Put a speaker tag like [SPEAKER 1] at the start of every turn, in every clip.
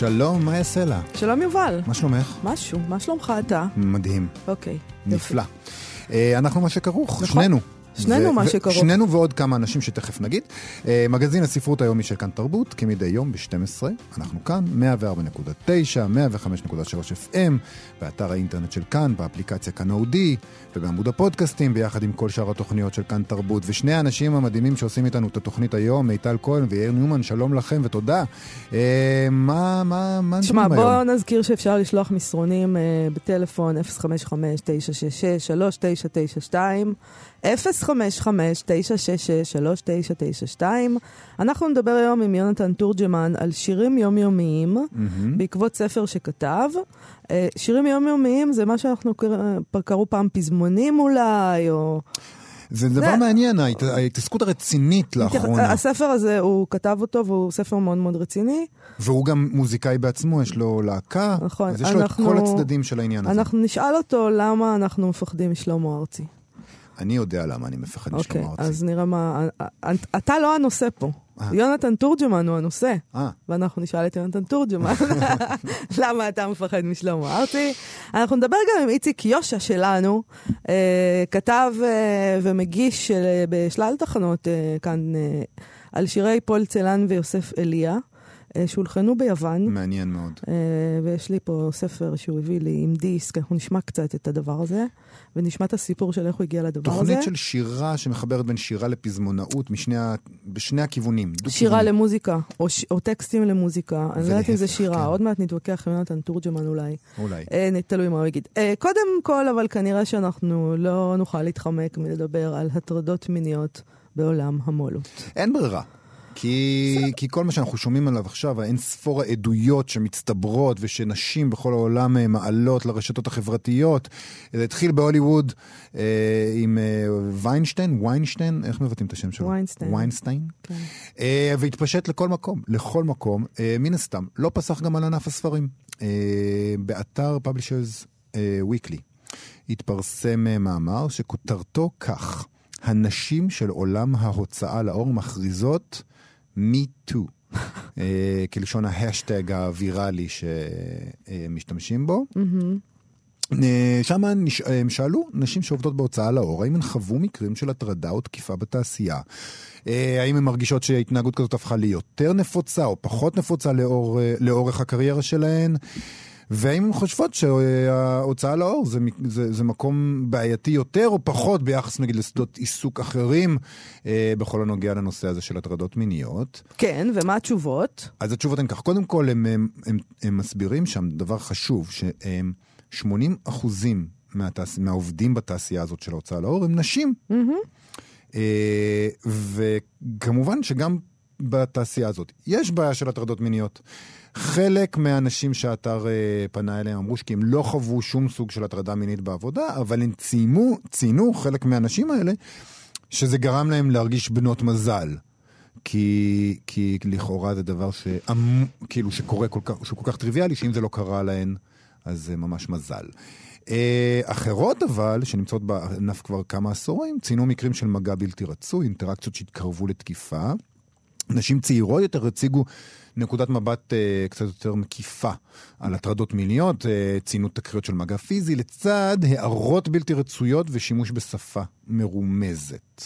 [SPEAKER 1] שלום, מה יעשה לה?
[SPEAKER 2] שלום יובל.
[SPEAKER 1] מה שלומך?
[SPEAKER 2] משהו, מה שלומך אתה?
[SPEAKER 1] מדהים,
[SPEAKER 2] אוקיי.
[SPEAKER 1] נפלא. אה, אנחנו מה שכרוך,
[SPEAKER 2] נכון.
[SPEAKER 1] שנינו.
[SPEAKER 2] שנינו מה שכרוך.
[SPEAKER 1] שנינו ועוד כמה אנשים שתכף נגיד. אה, מגזין הספרות היומי של כאן תרבות, כמדי יום ב-12. אנחנו כאן, 104.9, 105.3 FM, באתר האינטרנט של כאן, באפליקציה כאן אודי, ובעמוד הפודקאסטים, ביחד עם כל שאר התוכניות של כאן תרבות. ושני האנשים המדהימים שעושים איתנו את התוכנית היום, מיטל כהן ויאיר ניומן, שלום לכם ותודה. אה, מה, מה, מה
[SPEAKER 2] בוא
[SPEAKER 1] היום?
[SPEAKER 2] נזכיר שאפשר לשלוח מסרונים אה, בטלפון 055-966-3992, 055-966-3992. אנחנו נדבר היום עם יונתן תורג'מן על שירים יומיומיים,
[SPEAKER 1] מהמם.
[SPEAKER 2] בעקבות ספר שכתב. אה, שירים יומיומיים זה מה שאנחנו קר- קראו פעם פזמונים אולי, או...
[SPEAKER 1] זה דבר מעניין, ההת- ההתעסקות הרצינית לאחרונה.
[SPEAKER 2] הספר הזה, הוא כתב אותו והוא ספר מאוד מאוד רציני.
[SPEAKER 1] והוא גם מוזיקאי בעצמו, יש לו להקה,
[SPEAKER 2] נכון,
[SPEAKER 1] אז יש לו את
[SPEAKER 2] אנחנו-
[SPEAKER 1] כל הצדדים של העניין הזה.
[SPEAKER 2] אנחנו נשאל אותו למה אנחנו מפחדים משלמה ארצי.
[SPEAKER 1] אני יודע למה אני מפחד
[SPEAKER 2] אוקיי,
[SPEAKER 1] משלמה ארצי.
[SPEAKER 2] אז נראה מה... אתה לא הנושא פה.
[SPEAKER 1] אה.
[SPEAKER 2] יונתן תורג'מן הוא הנושא.
[SPEAKER 1] אה,
[SPEAKER 2] ואנחנו נשאל את יונתן תורג'מן, למה אתה מפחד משלמה ארצי. אנחנו נדבר גם עם איציק יושע שלנו, אה, כתב ומגיש בשלל תחנות כאן על שירי פול צלן ויוסף אליה, שהולחנו ביוון.
[SPEAKER 1] מעניין מאוד.
[SPEAKER 2] אה, ויש לי פה ספר שהוא הביא לי עם דיסק, אנחנו נשמע קצת את הדבר הזה, ונשמע את הסיפור של איך הוא הגיע לדבר הזה.
[SPEAKER 1] תוכנית של שירה שמחברת בין שירה לפזמונאות משני ה... בשני הכיוונים.
[SPEAKER 2] שירה למוזיקה, או, ש... או טקסטים למוזיקה. אני לא יודעת אם זה שירה,
[SPEAKER 1] כן.
[SPEAKER 2] עוד מעט נתווכח עם יונתן תורג'מן אולי.
[SPEAKER 1] אולי.
[SPEAKER 2] אה, תלוי מה הוא יגיד. אה, קודם כל, אבל כנראה שאנחנו לא נוכל להתחמק מלדבר על הטרדות מיניות בעולם המו"לות.
[SPEAKER 1] אין ברירה. כי, כי כל מה שאנחנו שומעים עליו עכשיו, האין ספור העדויות שמצטברות ושנשים בכל העולם אה, מעלות לרשתות החברתיות. זה התחיל בהוליווד אה, עם אה, ויינשטיין, ויינשטיין, איך מבטאים את השם שלו?
[SPEAKER 2] ויינסטיין.
[SPEAKER 1] ויינסטיין.
[SPEAKER 2] כן.
[SPEAKER 1] אה, והתפשט לכל מקום, לכל מקום. אה, מן הסתם, לא פסח גם על ענף הספרים. אה, באתר Publishers אה, Weekly התפרסם אה, מאמר שכותרתו כך: הנשים של עולם ההוצאה לאור מכריזות me too. אה, כלשון ההאשטג הוויראלי שמשתמשים בו. שם נש... הם שאלו נשים שעובדות בהוצאה לאור, האם הן חוו מקרים של הטרדה או תקיפה בתעשייה? אה, האם הן מרגישות שהתנהגות כזאת הפכה ליותר נפוצה או פחות נפוצה לאור, אה, לאורך הקריירה שלהן? והאם הן חושבות שההוצאה לאור זה, זה, זה מקום בעייתי יותר או פחות ביחס נגיד לשדות עיסוק אחרים אה, בכל הנוגע לנושא הזה של הטרדות מיניות?
[SPEAKER 2] כן, ומה התשובות?
[SPEAKER 1] אז התשובות הן כך, קודם כל הם, הם, הם, הם מסבירים שם דבר חשוב, שהם 80 אחוזים מהתעש... מהעובדים בתעשייה הזאת של ההוצאה לאור הם נשים. אה, וכמובן שגם בתעשייה הזאת יש בעיה של הטרדות מיניות. חלק מהאנשים שהאתר אה, פנה אליהם אמרו שכי הם לא חוו שום סוג של הטרדה מינית בעבודה, אבל הם ציינו, ציינו חלק מהאנשים האלה, שזה גרם להם להרגיש בנות מזל. כי, כי לכאורה זה דבר ש... כאילו שקורה כל כך, שהוא כל כך טריוויאלי, שאם זה לא קרה להן, אז זה ממש מזל. אה, אחרות אבל, שנמצאות בענף כבר כמה עשורים, ציינו מקרים של מגע בלתי רצוי, אינטראקציות שהתקרבו לתקיפה. נשים צעירות יותר הציגו נקודת מבט אה, קצת יותר מקיפה על הטרדות מיניות, אה, ציינו תקריות של מגע פיזי, לצד הערות בלתי רצויות ושימוש בשפה מרומזת.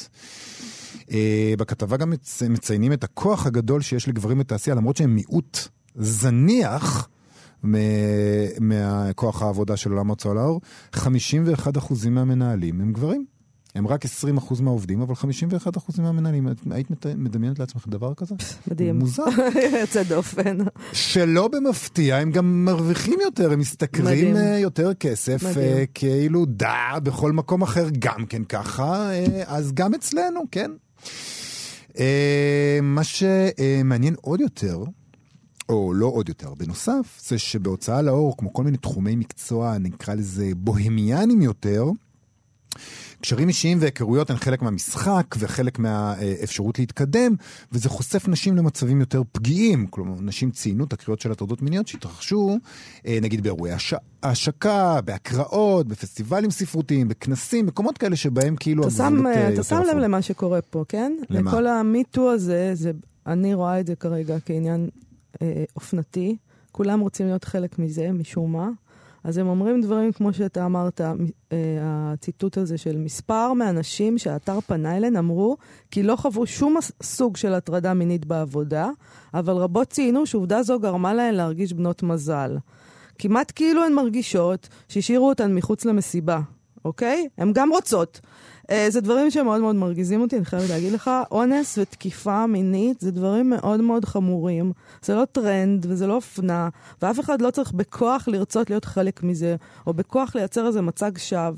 [SPEAKER 1] אה, בכתבה גם מצ... מציינים את הכוח הגדול שיש לגברים בתעשייה, למרות שהם מיעוט זניח מ- העבודה של עולם ההוצאה לאור, 51% מהמנהלים הם גברים. הם רק 20% מהעובדים, אבל 51% מהמנהלים. היית מדמיינת לעצמך דבר כזה?
[SPEAKER 2] מדהים.
[SPEAKER 1] מוזר.
[SPEAKER 2] יוצא דופן.
[SPEAKER 1] שלא במפתיע, הם גם מרוויחים יותר, הם משתכרים
[SPEAKER 2] מדהים.
[SPEAKER 1] אה, יותר כסף,
[SPEAKER 2] מדהים.
[SPEAKER 1] אה, כאילו דה, בכל מקום אחר גם כן ככה, אה, אז גם אצלנו, כן. מה שמעניין עוד יותר, או לא עוד יותר, בנוסף, זה שבהוצאה לאור, כמו כל מיני תחומי מקצוע, נקרא לזה בוהמיאנים יותר, קשרים אישיים והיכרויות הן חלק מהמשחק וחלק מהאפשרות להתקדם, וזה חושף נשים למצבים יותר פגיעים. כלומר, נשים ציינו תקריות של הטרדות מיניות שהתרחשו, אה, נגיד באירועי הש... השקה, בהקראות, בפסטיבלים ספרותיים, בכנסים, מקומות כאלה שבהם כאילו
[SPEAKER 2] אתה שם,
[SPEAKER 1] המזונות, אה,
[SPEAKER 2] אתה שם לב. למה שקורה פה, כן?
[SPEAKER 1] למה?
[SPEAKER 2] לכל המיטו הזה, זה, אני רואה את זה כרגע כעניין אה, אופנתי. כולם רוצים להיות חלק מזה, משום מה. אז הם אומרים דברים כמו שאתה אמרת, אה, הציטוט הזה של מספר מהאנשים שהאתר פנה אליהן אמרו כי לא חוו שום סוג של הטרדה מינית בעבודה, אבל רבות ציינו שעובדה זו גרמה להן להרגיש בנות מזל. כמעט כאילו הן מרגישות שהשאירו אותן מחוץ למסיבה, אוקיי? הן גם רוצות. אה, זה דברים שמאוד מאוד מרגיזים אותי, אני חייבת להגיד לך. אונס ותקיפה מינית זה דברים מאוד מאוד חמורים. זה לא טרנד וזה לא אופנה, ואף אחד לא צריך בכוח לרצות להיות חלק מזה, או בכוח לייצר איזה מצג שווא.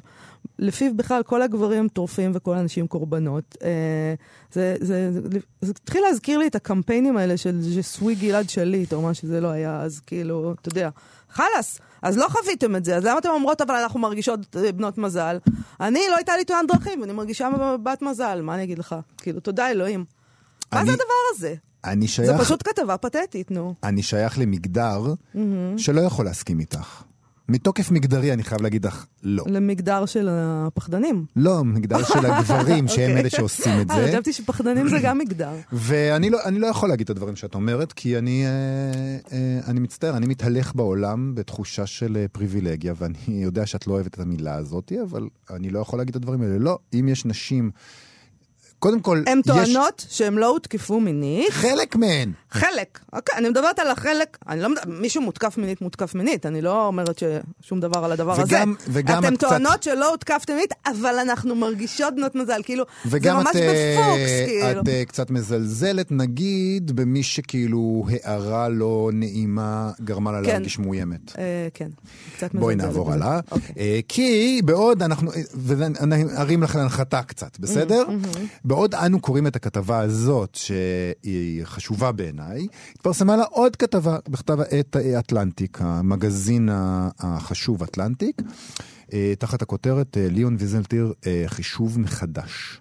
[SPEAKER 2] לפיו בכלל כל הגברים טורפים וכל הנשים קורבנות. אה, זה, זה, זה, זה התחיל להזכיר לי את הקמפיינים האלה של je suis גלעד שליט, או מה שזה לא היה, אז כאילו, אתה יודע, חלאס, אז לא חוויתם את זה, אז למה אתם אומרות, אבל אנחנו מרגישות אה, בנות מזל? אני, לא הייתה לי תאונת דרכים, ואני מרגישה בת מזל, מה אני אגיד לך? כאילו, תודה אלוהים. מה
[SPEAKER 1] אני-
[SPEAKER 2] זה הדבר הזה?
[SPEAKER 1] אני
[SPEAKER 2] זה
[SPEAKER 1] שייך,
[SPEAKER 2] פשוט כתבה פתטית, נו.
[SPEAKER 1] אני שייך למגדר שלא יכול להסכים איתך. מתוקף מגדרי אני חייב להגיד לך לא.
[SPEAKER 2] למגדר של הפחדנים.
[SPEAKER 1] לא, מגדר של הגברים, שהם
[SPEAKER 2] אוקיי.
[SPEAKER 1] אלה שעושים את
[SPEAKER 2] אה,
[SPEAKER 1] זה.
[SPEAKER 2] חשבתי שפחדנים זה גם מגדר.
[SPEAKER 1] ואני לא, אני לא יכול להגיד את הדברים שאת אומרת, כי אני, אה, אה, אני מצטער, אני מתהלך בעולם בתחושה של אה, פריבילגיה, ואני יודע שאת לא אוהבת את המילה הזאת, אבל אני לא יכול להגיד את הדברים האלה. לא, אם יש נשים... קודם כל,
[SPEAKER 2] הן
[SPEAKER 1] יש
[SPEAKER 2] טוענות שהן לא הותקפו מינית.
[SPEAKER 1] חלק מהן.
[SPEAKER 2] חלק, אוקיי, אני מדברת על החלק, אני לא מדברת, מישהו מותקף מינית, מותקף מינית, אני לא אומרת שום דבר על הדבר
[SPEAKER 1] וגם-
[SPEAKER 2] הזה.
[SPEAKER 1] וגם
[SPEAKER 2] אתם
[SPEAKER 1] את קצת-
[SPEAKER 2] טוענות שלא הותקפתם מינית, אבל אנחנו מרגישות בנות מזל, כאילו, זה
[SPEAKER 1] וגם
[SPEAKER 2] ממש
[SPEAKER 1] את, אה,
[SPEAKER 2] בפוקס, כאילו.
[SPEAKER 1] את אה, קצת מזלזלת, נגיד, במי שכאילו הערה לא נעימה גרמה לה
[SPEAKER 2] כן.
[SPEAKER 1] להרגיש מאוימת.
[SPEAKER 2] אה, כן, קצת
[SPEAKER 1] בואי
[SPEAKER 2] מזלזלת
[SPEAKER 1] נעבור
[SPEAKER 2] בזה.
[SPEAKER 1] הלאה.
[SPEAKER 2] אוקיי.
[SPEAKER 1] אה, כי בעוד אנחנו, ואני ארים לך להנחתה קצת, בסדר?
[SPEAKER 2] Mm-hmm.
[SPEAKER 1] בעוד אנו קוראים את הכתבה הזאת, שהיא חשובה בעיניי, התפרסמה לה עוד כתבה בכתב העת אטלנטיק, המגזין החשוב אטלנטיק, אה, תחת הכותרת אה, ליאון ויזלטיר, אה, חישוב מחדש.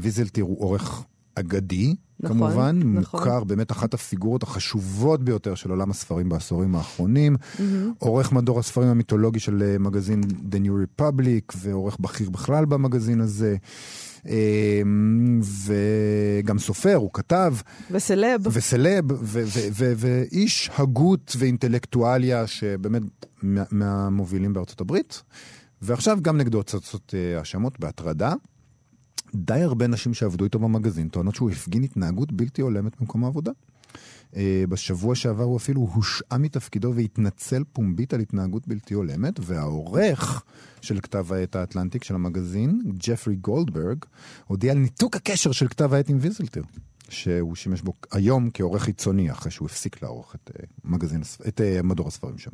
[SPEAKER 1] ויזלטיר הוא עורך אגדי,
[SPEAKER 2] נכון,
[SPEAKER 1] כמובן,
[SPEAKER 2] נכון.
[SPEAKER 1] מוכר באמת אחת הפיגורות החשובות ביותר של עולם הספרים בעשורים האחרונים. עורך מדור הספרים המיתולוגי של מגזין The New Republic, ועורך בכיר בכלל במגזין הזה. אה, וגם סופר, הוא כתב,
[SPEAKER 2] וסלב,
[SPEAKER 1] וסלב, ואיש הגות ואינטלקטואליה שבאמת מה- מהמובילים בארצות הברית. ועכשיו גם נגדו צצות אה, האשמות בהטרדה. די הרבה נשים שעבדו איתו במגזין טוענות שהוא הפגין התנהגות בלתי הולמת במקום העבודה. אה, בשבוע שעבר הוא אפילו הושעה מתפקידו והתנצל פומבית על התנהגות בלתי הולמת, והעורך של כתב העת האטלנטיק של המגזין, ג'פרי גולדברג, הודיע על ניתוק הקשר של כתב העת עם ויזלטיר, שהוא שימש בו היום כעורך חיצוני, אחרי שהוא הפסיק לערוך את, אה, מגזין, את אה, מדור הספרים שם.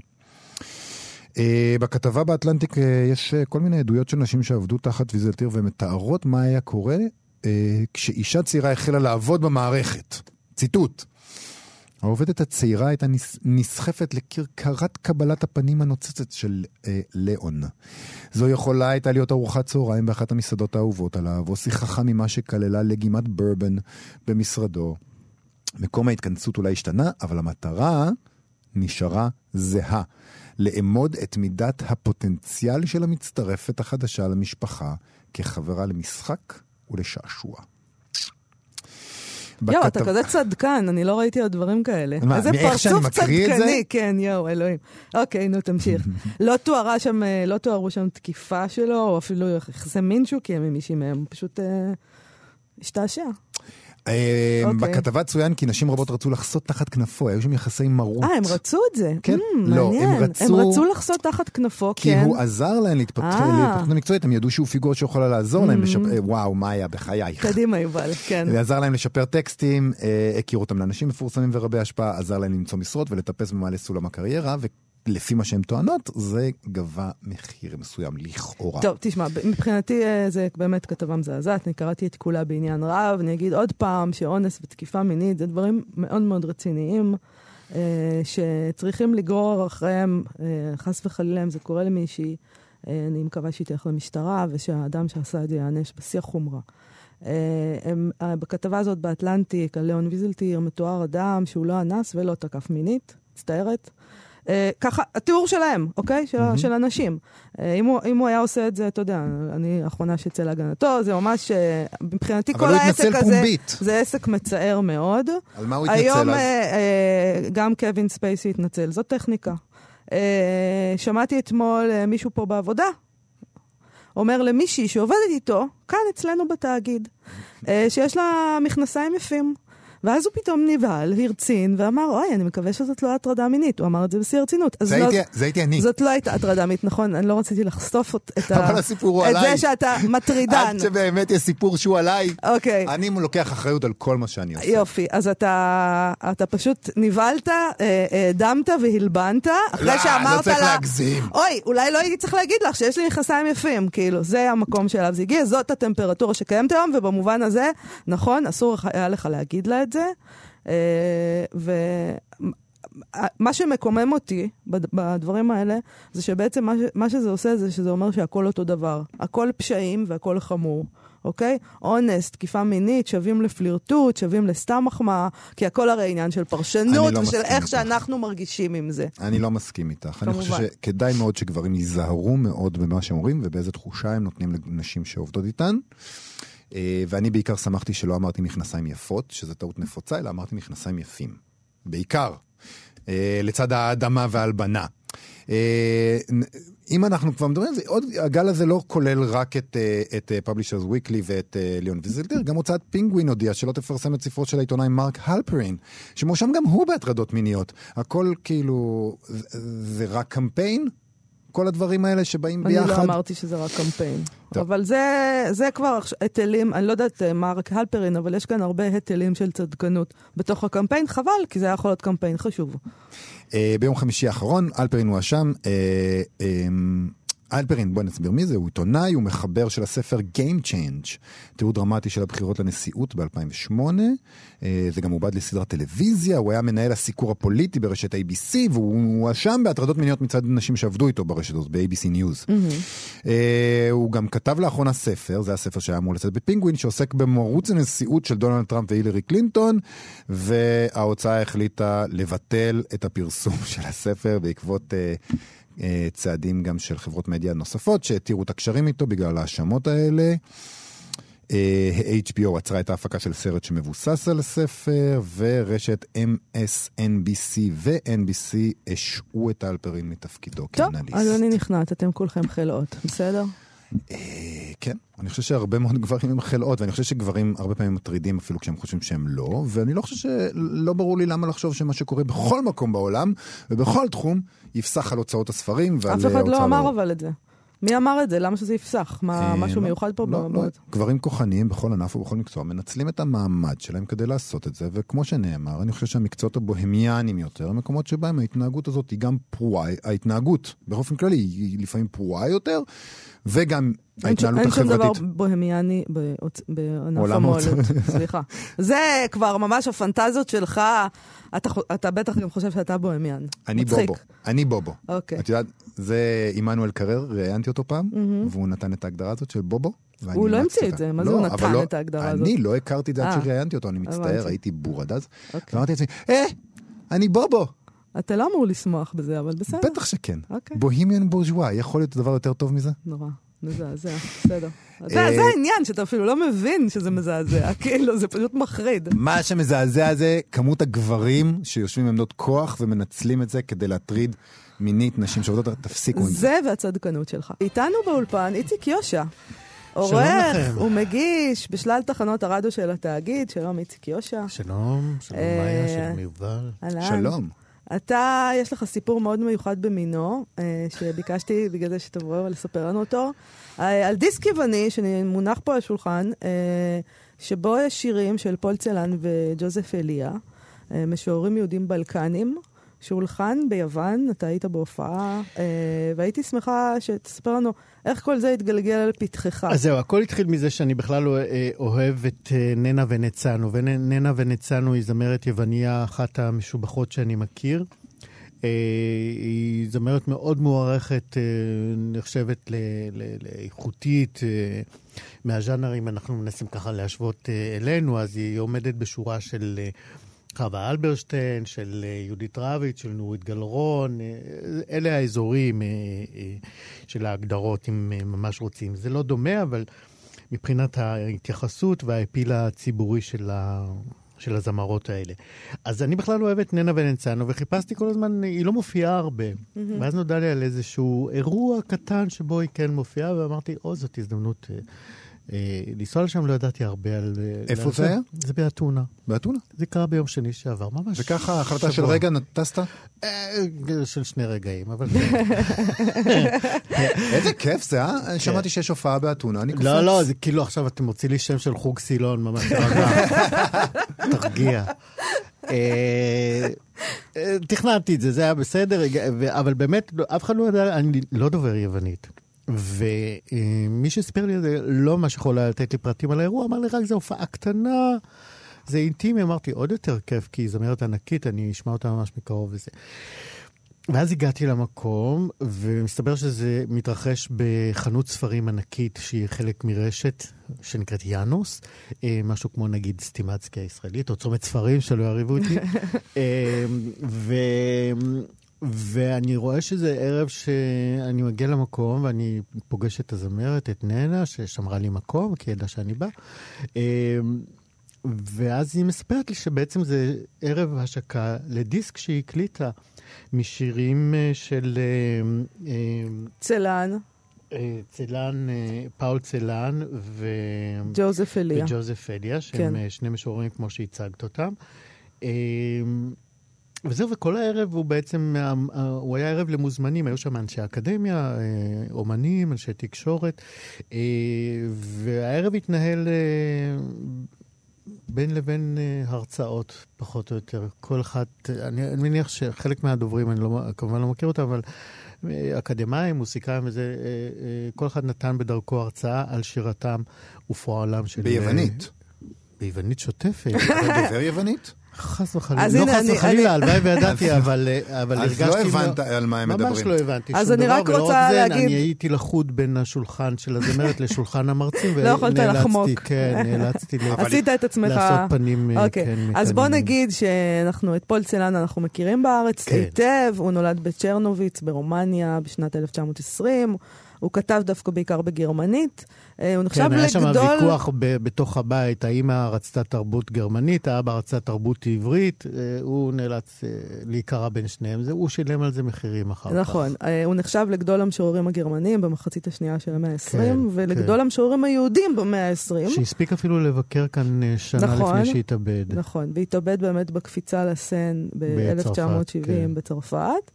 [SPEAKER 1] בכתבה באטלנטיק יש כל מיני עדויות של נשים שעבדו תחת ויזלטיר ומתארות מה היה קורה כשאישה צעירה החלה לעבוד במערכת. ציטוט: העובדת הצעירה הייתה נס- נסחפת לכרכרת קבלת הפנים הנוצצת של אה, ליאון. זו יכולה הייתה להיות ארוחת צהריים באחת המסעדות האהובות עליו, או שיחה חמימה שכללה לגימת ברבן במשרדו. מקום ההתכנסות אולי השתנה, אבל המטרה נשארה זהה. לאמוד את מידת הפוטנציאל של המצטרפת החדשה למשפחה כחברה למשחק ולשעשוע.
[SPEAKER 2] יואו, אתה
[SPEAKER 1] בכתב-
[SPEAKER 2] כזה צדקן, אני לא ראיתי עוד דברים כאלה.
[SPEAKER 1] מה,
[SPEAKER 2] איזה פרצוף? צדקני, כן, יואו, אלוהים. אוקיי, נו, תמשיך. לא תוארה שם, אה, לא תוארו שם תקיפה שלו, או אפילו יחסי מין שהוא קיים עם מישהי מהם, פשוט אה, השתעשע.
[SPEAKER 1] אה,
[SPEAKER 2] אוקיי.
[SPEAKER 1] בכתבה צוין כי נשים רבות רצו לחסות תחת כנפו, היו שם יחסי מרות.
[SPEAKER 2] אה, הם רצו את זה?
[SPEAKER 1] כן.
[SPEAKER 2] Mm,
[SPEAKER 1] לא, הם
[SPEAKER 2] מעניין.
[SPEAKER 1] רצו-
[SPEAKER 2] הם רצו לחסות תחת כנפו,
[SPEAKER 1] כי
[SPEAKER 2] כן.
[SPEAKER 1] הוא עזר להן
[SPEAKER 2] אה.
[SPEAKER 1] להתפתחות המקצועית, הם ידעו שהוא פיגורה שיכולה לעזור להם לשפר, אה, וואו, מה היה בחייך.
[SPEAKER 2] קדימה, יובל, כן.
[SPEAKER 1] ועזר להם לשפר טקסטים, אה, הכיר אותם לאנשים מפורסמים ורבי השפעה, עזר להם למצוא משרות ולטפס במעלה סולם הקריירה, לפי מה שהן טוענות, זה גבה מחיר מסוים, לכאורה.
[SPEAKER 2] טוב, תשמע, מבחינתי אה, זה באמת כתבה מזעזעת, אני קראתי את כולה בעניין רב, אני אגיד עוד פעם שאונס ותקיפה מינית זה דברים מאוד מאוד רציניים, אה, שצריכים לגרור אחריהם, אה, חס וחלילה אם זה קורה למישהי, אה, אני מקווה שהיא תלך למשטרה, ושהאדם שעשה את זה יענש בשיא החומרה. אה, אה, בכתבה הזאת באטלנטיק, על ליאון ויזלטיר, מתואר אדם שהוא לא אנס ולא תקף מינית, מצטערת. אה, ככה, התיאור שלהם, אוקיי? של, mm-hmm. של אנשים. אה, אם, הוא, אם הוא היה עושה את זה, אתה יודע, אני האחרונה שיצא להגנתו, זה ממש, אה, מבחינתי כל העסק הזה,
[SPEAKER 1] פומבית.
[SPEAKER 2] זה עסק מצער מאוד.
[SPEAKER 1] על מה הוא התנצל
[SPEAKER 2] היום
[SPEAKER 1] אז?
[SPEAKER 2] אה, גם קווין ספייסי התנצל, זאת טכניקה. שמעתי אתמול מישהו פה בעבודה, אומר למישהי שעובדת איתו, כאן אצלנו בתאגיד, שיש לה מכנסיים יפים. ואז הוא פתאום נבהל, הרצין, ואמר, אוי, אני מקווה שזאת לא הטרדה מינית. הוא אמר את זה בשיא הרצינות. אז
[SPEAKER 1] זה
[SPEAKER 2] לא-
[SPEAKER 1] הייתי- זה הייתי אני.
[SPEAKER 2] זאת לא הייתה הטרדה מינית, נכון? אני לא רציתי לחשוף את, את, ה- את
[SPEAKER 1] עליי.
[SPEAKER 2] זה שאתה מטרידן.
[SPEAKER 1] עד שבאמת יש סיפור שהוא עליי.
[SPEAKER 2] אוקיי.
[SPEAKER 1] אני לוקח אחריות על כל מה שאני עושה.
[SPEAKER 2] יופי, אז אתה, אתה פשוט נבהלת, אה, האדמת והלבנת, אחרי
[SPEAKER 1] לא,
[SPEAKER 2] שאמרת לה...
[SPEAKER 1] לא צריך להגזים.
[SPEAKER 2] אוי, אולי לא הייתי צריך להגיד לך שיש לי מכנסיים יפים, כאילו, זה המקום שאליו זה הגיע, זאת הטמפרטורה שקיימת היום, ובמובן הזה, נכון, אסור היה לך להגיד לה את זה. ומה שמקומם אותי בד- בדברים האלה, זה שבעצם מה, ש- מה שזה עושה זה שזה אומר שהכל אותו דבר. הכל פשעים והכל חמור. אוקיי? אונס, תקיפה מינית, שווים לפלירטוט, שווים לסתם מחמאה, כי הכל הרי עניין של פרשנות
[SPEAKER 1] לא
[SPEAKER 2] ושל איך
[SPEAKER 1] איתך.
[SPEAKER 2] שאנחנו מרגישים עם זה.
[SPEAKER 1] אני לא מסכים איתך. אני חושב
[SPEAKER 2] כמובן.
[SPEAKER 1] שכדאי מאוד שגברים ייזהרו מאוד במה שהם אומרים ובאיזה תחושה הם נותנים לנשים שעובדות איתן. אה, ואני בעיקר שמחתי שלא אמרתי מכנסיים יפות, שזו טעות נפוצה, אלא אמרתי מכנסיים יפים. בעיקר. אה, לצד האדמה וההלבנה. אה, אם אנחנו כבר מדברים על זה, עוד, הגל הזה לא כולל רק את, את Publishers Weekly ואת ליאון ויזלטיר, גם הוצאת פינגווין הודיעה שלא תפרסם את ספרו של העיתונאי מרק הלפרין, שמואשם גם הוא בהטרדות מיניות. הכל כאילו, זה רק קמפיין? כל הדברים האלה שבאים
[SPEAKER 2] אני
[SPEAKER 1] ביחד?
[SPEAKER 2] לא אמרתי שזה רק קמפיין.
[SPEAKER 1] טוב.
[SPEAKER 2] אבל זה, זה כבר היטלים, אני לא יודעת אה, מה רק הלפרין, אבל יש כאן הרבה היטלים של צדקנות בתוך הקמפיין, חבל, כי זה היה יכול להיות קמפיין חשוב.
[SPEAKER 1] אה, ביום חמישי האחרון, הלפרין הואשם. הלפרין, בוא נסביר מי זה, הוא עיתונאי, הוא מחבר של הספר Game Change, תיעוד דרמטי של הבחירות לנשיאות ב-2008. אה, זה גם עובד לסדרת טלוויזיה, הוא היה מנהל הסיקור הפוליטי ברשת ABC, והוא הואשם בהטרדות מיניות מצד נשים שעבדו איתו ברשת הזאת, ב-ABC News. אה, הוא גם כתב לאחרונה ספר, זה הספר שהיה אמור לצאת בפינגווין, שעוסק במרוץ הנשיאות של דונלד טראמפ והילרי קלינטון, וההוצאה החליטה לבטל את הפרסום של הספר בעקבות אה, צעדים גם של חברות מדיה נוספות שהתירו את הקשרים איתו בגלל ההאשמות האלה. אה, HBO עצרה את ההפקה של סרט שמבוסס על הספר, ורשת MSNBC ו-NBC השעו את אלפרין מתפקידו
[SPEAKER 2] טוב,
[SPEAKER 1] כאנליסט.
[SPEAKER 2] אז אני נכנעת, אתם כולכם חלאות, בסדר?
[SPEAKER 1] אה, כן, אני חושב שהרבה מאוד גברים הם חלאות, ואני חושב שגברים הרבה פעמים מטרידים אפילו כשהם חושבים שהם לא, ואני לא חושב שלא ברור לי למה לחשוב שמה שקורה בכל מקום בעולם ובכל תחום יפסח על הוצאות הספרים ועל
[SPEAKER 2] אף אחד לא אמר
[SPEAKER 1] לאור.
[SPEAKER 2] אבל את זה. מי אמר את זה? למה שזה יפסח? מה,
[SPEAKER 1] אה,
[SPEAKER 2] משהו
[SPEAKER 1] לא,
[SPEAKER 2] מיוחד פה?
[SPEAKER 1] לא, לא. גברים כוחניים בכל ענף ובכל מקצוע מנצלים את המעמד שלהם כדי לעשות את זה, וכמו שנאמר, אני חושב שהמקצועות הבוהמיאנים יותר, מקומות שבהם ההתנהגות הזאת היא גם פרועה, ההתנהגות באופן כללי היא לפעמים פרועה יותר, וגם ההתנהלות
[SPEAKER 2] אין שום דבר
[SPEAKER 1] החברתית.
[SPEAKER 2] בוהמיאני בענף
[SPEAKER 1] ההוצאות.
[SPEAKER 2] סליחה. זה כבר ממש הפנטזיות שלך, אתה אתה בטח גם חושב שאתה בוהמיאן.
[SPEAKER 1] אני
[SPEAKER 2] מצחיק.
[SPEAKER 1] בובו, אני בובו.
[SPEAKER 2] אוקיי.
[SPEAKER 1] את יודעת, זה עמנואל קרר, ראיינתי אותו פעם, והוא נתן את ההגדרה הזאת של בובו.
[SPEAKER 2] הוא לא המציא את. זה, מה זה
[SPEAKER 1] לא,
[SPEAKER 2] הוא נתן
[SPEAKER 1] לא-
[SPEAKER 2] את ההגדרה הזאת?
[SPEAKER 1] אני לא הכרתי את זה עד
[SPEAKER 2] אה,
[SPEAKER 1] שראיינתי אותו, אני מצטער. הייתי בור עד אז.
[SPEAKER 2] אוקיי.
[SPEAKER 1] ואמרתי לעצמי, אה, אני בובו.
[SPEAKER 2] אתה לא אמור לשמוח בזה, אבל בסדר.
[SPEAKER 1] בטח שכן.
[SPEAKER 2] אוקיי.
[SPEAKER 1] בוהימיאן בורז'ואה, יכול להיות דבר יותר טוב מזה?
[SPEAKER 2] נורא. מזעזע, בסדר. זה
[SPEAKER 1] אה,
[SPEAKER 2] זה העניין, שאתה אפילו לא מבין שזה מזעזע, כאילו, זה פשוט מחריד.
[SPEAKER 1] מה שמזעזע זה כמות הגברים שיושבים בעמדות כוח ומנצלים את זה כדי להטריד מינית נשים שעובדות, תפסיקו עם זה.
[SPEAKER 2] זה והצדקנות שלך. איתנו באולפן איציק יושע. עורך. ומגיש בשלל תחנות הרדיו של התאגיד, שלום איציק יושע.
[SPEAKER 3] שלום, שלום
[SPEAKER 2] אה,
[SPEAKER 3] מאיה, שלום יובל.
[SPEAKER 1] שלום.
[SPEAKER 2] אתה, יש לך סיפור מאוד מיוחד במינו, אה, שביקשתי בגלל זה שתבוא לספר לנו אותו, אה, על דיסק יווני שמונח פה על השולחן, אה, שבו יש שירים של פול צלן וג'וזף אליה, משוררים יהודים בלקנים, שולחן ביוון, אתה היית בהופעה, אה, והייתי שמחה שתספר לנו איך כל זה התגלגל לפתחך.
[SPEAKER 3] אז זהו, הכל התחיל מזה שאני בכלל אה, אוהב את אה, ננה ונצנו, וננה ונצנו היא זמרת יווניה אחת המשובחות שאני מכיר. אה, היא זמרת מאוד מוערכת, אה, נחשבת לאיכותית. אה, מהז'אנרים אנחנו מנסים ככה להשוות אה, אלינו, אז היא עומדת בשורה של חווה אלברשטיין, של אה, יהודית רביץ, של נורית גלרון, אה, אלה האזורים אה, של ההגדרות, אם ממש רוצים. זה לא דומה, אבל מבחינת ההתייחסות והאפיל הציבורי של, ה... של הזמרות האלה. אז אני בכלל אוהב את ננה ונצנו, וחיפשתי כל הזמן, היא לא מופיעה הרבה. Mm-hmm. ואז נודע לי על איזשהו אירוע קטן שבו היא כן מופיעה, ואמרתי, או, זאת הזדמנות אה, לנסוע לשם, לא ידעתי הרבה על... אה,
[SPEAKER 1] איפה זה היה?
[SPEAKER 3] זה באתונה.
[SPEAKER 1] באתונה.
[SPEAKER 3] זה קרה ביום שני שעבר, ממש.
[SPEAKER 1] וככה החלטה של. רגע טסת?
[SPEAKER 3] אה, של שני רגעים, אבל...
[SPEAKER 1] איזה כיף זה, אה? שמעתי שיש הופעה באתונה, אני קופץ.
[SPEAKER 3] לא, לא, זה כאילו עכשיו אתם מוציא לי שם של חוג סילון, ממש תרגע. תרגיע. אה, אה, תכננתי את זה, זה היה בסדר, אבל באמת, לא- אף אחד לא ידע, אני לא דובר יוונית. ומי שסיפר לי את זה, לא ממש יכול היה לתת לי פרטים על האירוע, אמר לי רק זו הופעה קטנה, זה אינטימי, אמרתי, עוד יותר כיף, כי היא זמרת ענקית, אני אשמע אותה ממש מקרוב וזה. ואז הגעתי למקום, ומסתבר שזה מתרחש בחנות ספרים ענקית שהיא חלק מרשת שנקראת יאנוס, אה, משהו כמו נגיד סטימצקי הישראלית, או צומת ספרים שלא יריבו אותי. אה, ו... ואני רואה שזה ערב שאני מגיע למקום ואני פוגש את הזמרת, את ננה, ששמרה לי מקום, כי ידעה שאני בא. אה, ואז היא מספרת לי שבעצם זה ערב השקה לדיסק שהיא הקליטה משירים אה, של אה, אה,
[SPEAKER 2] צלן,
[SPEAKER 3] אה, צלן, אה, פאול צלן ו...
[SPEAKER 2] ג'וזף אליה.
[SPEAKER 3] וג'וזף אליה, שהם.
[SPEAKER 2] כן.
[SPEAKER 3] שני משוררים כמו שהצגת אותם. אה, וזהו, וכל הערב הוא בעצם, אה, הוא היה ערב למוזמנים, היו שם אנשי אקדמיה, אה, אומנים, אנשי תקשורת, אה, והערב התנהל אה, בין לבין אה, הרצאות, פחות או יותר. כל אחד, אני, אני מניח שחלק מהדוברים, אני לא, כמובן לא מכיר אותם, אבל אה, אקדמאים, מוסיקאים וזה, אה, אה, כל אחד נתן בדרכו הרצאה על שירתם ופועלם של...
[SPEAKER 1] ביוונית.
[SPEAKER 3] ביוונית שוטפת.
[SPEAKER 1] אתה דובר יוונית?
[SPEAKER 3] חס וחלילה, לא חס וחלילה, הלוואי וידעתי, אבל אה, אבל
[SPEAKER 1] אז
[SPEAKER 3] הרגשתי...
[SPEAKER 1] לא הבנת על מה הם
[SPEAKER 3] ממש
[SPEAKER 1] מדברים.
[SPEAKER 3] לא הבנתי
[SPEAKER 2] אז
[SPEAKER 3] שום
[SPEAKER 2] אני
[SPEAKER 3] דבר,
[SPEAKER 2] רק
[SPEAKER 3] ולא
[SPEAKER 2] רוצה
[SPEAKER 3] רק זה,
[SPEAKER 2] להגיד-
[SPEAKER 3] אני הייתי לחוד בין השולחן של הזמרת לשולחן המרצים,
[SPEAKER 2] לא יכולת
[SPEAKER 3] ונאלצתי,
[SPEAKER 2] לחמוק.
[SPEAKER 3] כן, נאלצתי ל-
[SPEAKER 2] עשית את עצמך...
[SPEAKER 3] לעשות פנים, אה,
[SPEAKER 2] אוקיי,
[SPEAKER 3] כן,
[SPEAKER 2] אז בוא. נגיד שאנחנו, את פול צלן אנחנו מכירים בארץ
[SPEAKER 3] כן.
[SPEAKER 2] היטב, הוא נולד בצ'רנוביץ ברומניה בשנת 1920, הוא כתב דווקא בעיקר בגרמנית, אה, הוא נחשב
[SPEAKER 3] כן, היה שם
[SPEAKER 2] לגדול...
[SPEAKER 3] ויכוח ב- בתוך הבית, האמא רצתה תרבות גרמנית, האבא רצה תרבות עברית, אה, הוא נאלץ אה, להיקרע בין שניהם, זה- הוא שילם על זה מחירים אחר כך.
[SPEAKER 2] נכון, אה, הוא נחשב לגדול המשוררים הגרמנים במחצית השנייה של המאה ה-20,
[SPEAKER 3] כן,
[SPEAKER 2] ולגדול
[SPEAKER 3] כן.
[SPEAKER 2] המשוררים היהודים במאה ה-20.
[SPEAKER 3] שהספיק אפילו לבקר כאן אה, שנה
[SPEAKER 2] נכון.
[SPEAKER 3] לפני שהתאבד.
[SPEAKER 2] נכון, והתאבד באמת בקפיצה לסן ב-1970
[SPEAKER 3] כן.
[SPEAKER 2] בצרפת.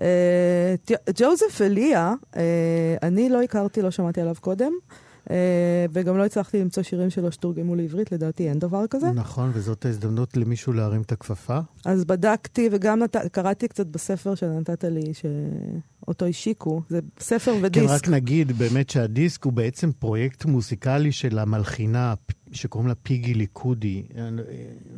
[SPEAKER 2] אה, ג'וזף אליה, אה, אני לא הכרתי, לא שמעתי עליו קודם, אה, וגם לא הצלחתי למצוא שירים שלו שתורגמו לעברית, לדעתי אין דבר כזה.
[SPEAKER 3] נכון, וזאת ההזדמנות למישהו להרים את הכפפה.
[SPEAKER 2] אז בדקתי, וגם נת... קראתי קצת בספר שנתת לי, שאותו השיקו, זה ספר
[SPEAKER 3] כן,
[SPEAKER 2] ודיסק.
[SPEAKER 3] רק נגיד באמת שהדיסק הוא בעצם פרויקט מוזיקלי של המלחינה שקוראים לה פיגי ליקודי.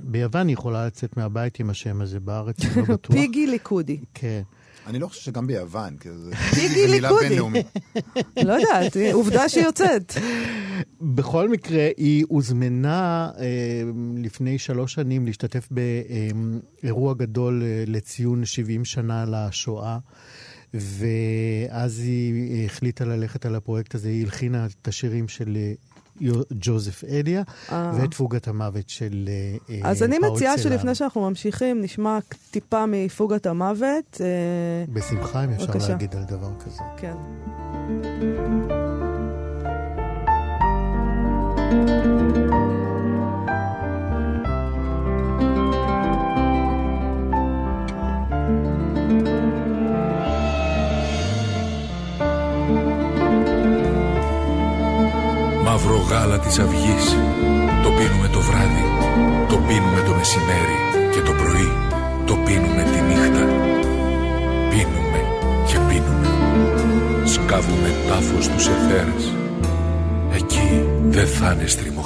[SPEAKER 3] ביוון היא יכולה לצאת מהבית עם השם הזה, בארץ אני לא בטוח.
[SPEAKER 2] פיגי ליכודי.
[SPEAKER 3] כן.
[SPEAKER 1] אני לא חושב שגם ביוון, כי זה מילה. בינלאומית.
[SPEAKER 2] לא יודעת, עובדה שהיא יוצאת.
[SPEAKER 3] בכל מקרה, היא הוזמנה אה, לפני שלוש שנים להשתתף באירוע גדול אה, לציון 70 שנה לשואה. ואז היא החליטה ללכת על הפרויקט הזה, היא הלחינה את השירים של אה, ג'וזף אליה
[SPEAKER 2] אה.
[SPEAKER 3] ואת פוגת המוות של אה, אה,
[SPEAKER 2] אז אני
[SPEAKER 3] פאול
[SPEAKER 2] מציעה. שלפני שאנחנו ממשיכים, נשמע טיפה מפוגת המוות.
[SPEAKER 3] בשמחה, אם אפשר. להגיד על דבר כזה.
[SPEAKER 2] כן.
[SPEAKER 4] Μαύρο γάλα της αυγής Το πίνουμε το βράδυ Το πίνουμε το μεσημέρι Και το πρωί Το πίνουμε τη νύχτα Πίνουμε και πίνουμε. Σκάβουμε τάφος στους εθέρες. Εκεί δεν θα είναι στριμωχτά.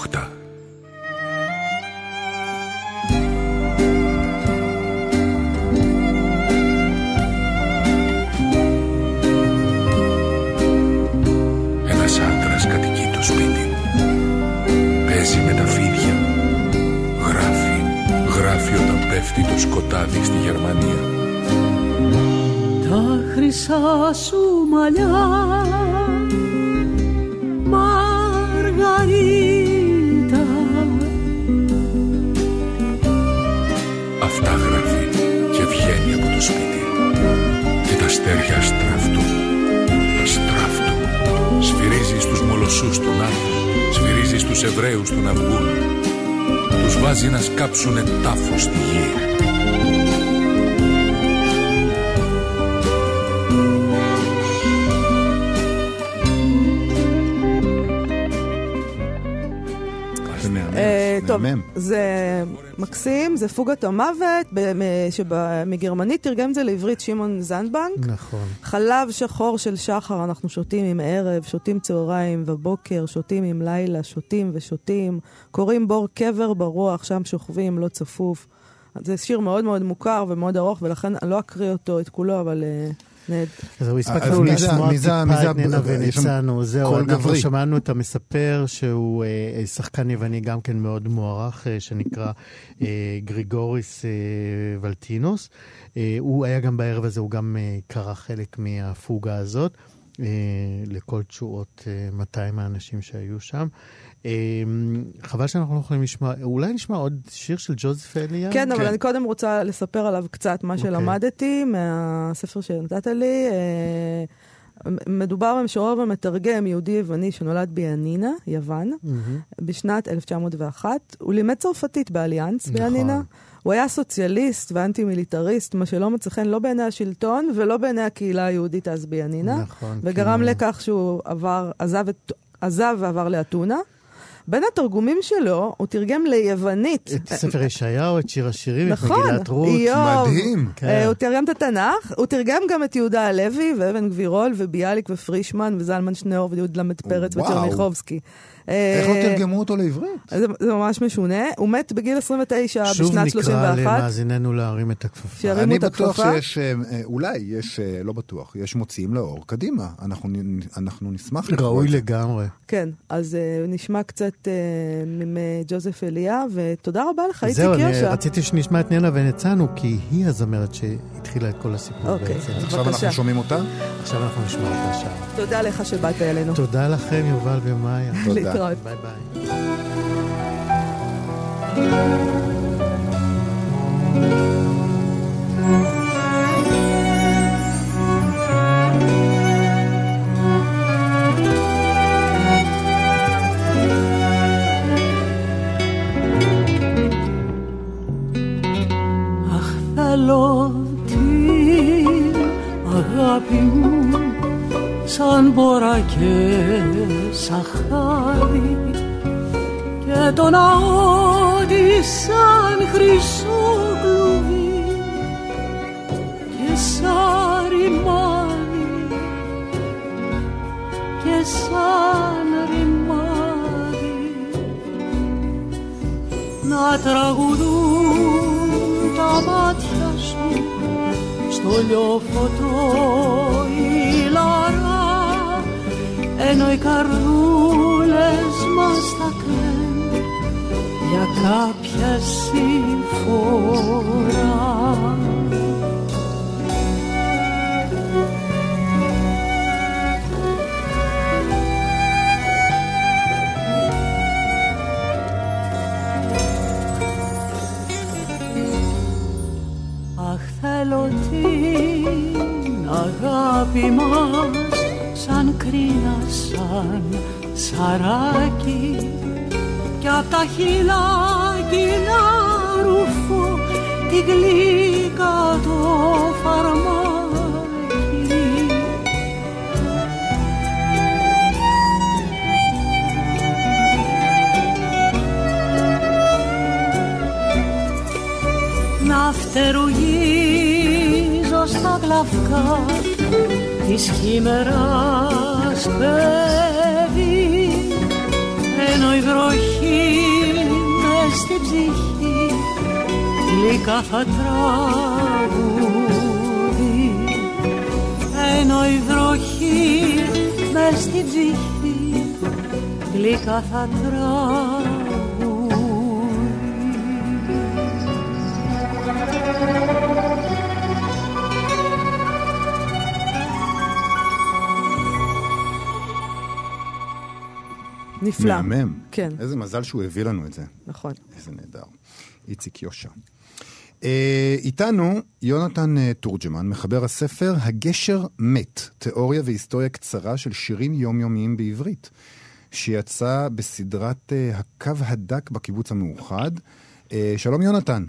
[SPEAKER 4] Σκάψουνε τάφος στη γη.
[SPEAKER 1] זה מהמם.
[SPEAKER 2] אה, טוב. זה מקסים, זה פוגת המוות, ב- מ- שב- מגרמנית תרגם את זה לעברית שמעון זנדבנק.
[SPEAKER 3] נכון.
[SPEAKER 2] חלב שחור של שחר אנחנו שותים עם ערב, שותים צהריים ובוקר, שותים עם לילה, שותים ושותים. קוראים בור קבר ברוח, שם שוכבים, לא צפוף. זה שיר מאוד מאוד מוכר ומאוד ארוך, ולכן אני לא אקריא אותו, את כולו, אבל נהד...
[SPEAKER 3] זהו,
[SPEAKER 1] אז
[SPEAKER 3] הספקנו לשמוע טיפה את
[SPEAKER 1] הב- יש שם
[SPEAKER 3] וניצנו, זהו, אנחנו. שמענו את המספר שהוא אה, שחקן יווני גם כן מאוד מוערך, אה, שנקרא אה, גריגוריס אה, ולטינוס. אה, הוא היה גם בערב הזה, הוא גם אה, קרא חלק מהפוגה הזאת. אה, לכל תשואות אה, 200 האנשים שהיו שם. אה, חבל שאנחנו לא יכולים לשמוע, אולי נשמע עוד שיר של ג'וזף אליה?
[SPEAKER 2] כן, אבל אני קודם רוצה לספר עליו קצת מה
[SPEAKER 3] אוקיי.
[SPEAKER 2] שלמדתי מהספר שנתת לי. אה, מדובר במשורר ומתרגם יהודי-יווני שנולד ביאנינה, יוון. בשנת 1901. הוא לימד צרפתית באליאנס
[SPEAKER 3] נכון.
[SPEAKER 2] ביאנינה. הוא היה סוציאליסט ואנטי-מיליטריסט, מה שלא מצא חן לא בעיני השלטון ולא בעיני הקהילה היהודית אז ביאנינה.
[SPEAKER 3] נכון.
[SPEAKER 2] וגרם
[SPEAKER 3] כי-
[SPEAKER 2] לכך שהוא עבר, עזב, את, עזב ועבר לאתונה. בין התרגומים שלו, הוא תרגם ליוונית.
[SPEAKER 3] את ספר ישעיהו, את שיר השירים, את
[SPEAKER 2] נכון,
[SPEAKER 3] מגילת רות.
[SPEAKER 2] איוב.
[SPEAKER 1] מדהים.
[SPEAKER 3] כן.
[SPEAKER 2] אה, הוא תרגם את התנ"ך, הוא תרגם גם את יהודה הלוי ואבן גבירול וביאליק ופרישמן וזלמן שניאור ויהודה למד פרץ. וטרניחובסקי.
[SPEAKER 1] איך לא
[SPEAKER 2] אה,
[SPEAKER 1] תרגמו אותו לעברית?
[SPEAKER 2] זה, זה ממש משונה. הוא מת בגיל 29
[SPEAKER 3] שוב
[SPEAKER 2] בשנת
[SPEAKER 3] נקרא
[SPEAKER 2] 31.
[SPEAKER 3] למאזיננו להרים את הכפפה.
[SPEAKER 2] שירימו
[SPEAKER 1] אני
[SPEAKER 2] את
[SPEAKER 1] בטוח
[SPEAKER 2] הכפפה.
[SPEAKER 1] שיש, אה, אה, אולי יש, לא בטוח, יש מוציאים לאור. קדימה, אנחנו אנחנו נשמח לקרוא
[SPEAKER 3] ראוי
[SPEAKER 1] את זה.
[SPEAKER 3] לגמרי.
[SPEAKER 2] כן, אז נשמע קצת מג'וזף אליה, ותודה רבה לך, איציק
[SPEAKER 3] זהו, אני
[SPEAKER 2] יושע.
[SPEAKER 3] רציתי שנשמע את נינה וניצנו, כי היא הזמרת שהתחילה את כל הסיפור
[SPEAKER 2] אוקיי.
[SPEAKER 3] בעצם.
[SPEAKER 1] עכשיו
[SPEAKER 2] בבקשה.
[SPEAKER 1] אנחנו שומעים אותה?
[SPEAKER 3] עכשיו אנחנו נשמע אותה שם.
[SPEAKER 2] תודה לך שבאת אלינו.
[SPEAKER 3] תודה לכם, יובל ומאיה.
[SPEAKER 1] תודה.
[SPEAKER 5] Bye bye. αγάπη μου σαν μπόρα και σαχάρι και το ναό της σαν χρυσό κλουβί και σαν ρημάδι και σαν ρημάδι να τραγουδούν τα μάτια σου στο λιώφωτο ηλαρά ενώ οι καρδούλες μας θα κλαίνουν για κάποια συμφορά. Αχ θέλω την αγάπη μας μακρινά σαν σαράκι και απ' τα χυλάκινα ρουφό τη γλύκα το φαρμάκι. Να φτερουγίζω στα γλαυκά της χήμερας παιδί ενώ η βροχή μες στην ψυχή γλυκά θα τραγουδεί ενώ η βροχή μες στην ψυχή γλυκά θα τραγουδεί
[SPEAKER 2] נפלא.
[SPEAKER 1] מהמם.
[SPEAKER 2] כן.
[SPEAKER 1] איזה מזל שהוא הביא לנו את זה.
[SPEAKER 2] נכון.
[SPEAKER 1] איזה נהדר. איציק יושע. אה, איתנו יונתן אה, תורג'מן, מחבר הספר "הגשר מת", תיאוריה והיסטוריה קצרה של שירים יומיומיים בעברית, שיצא בסדרת אה, הקו הדק בקיבוץ המאוחד. אה, שלום יונתן.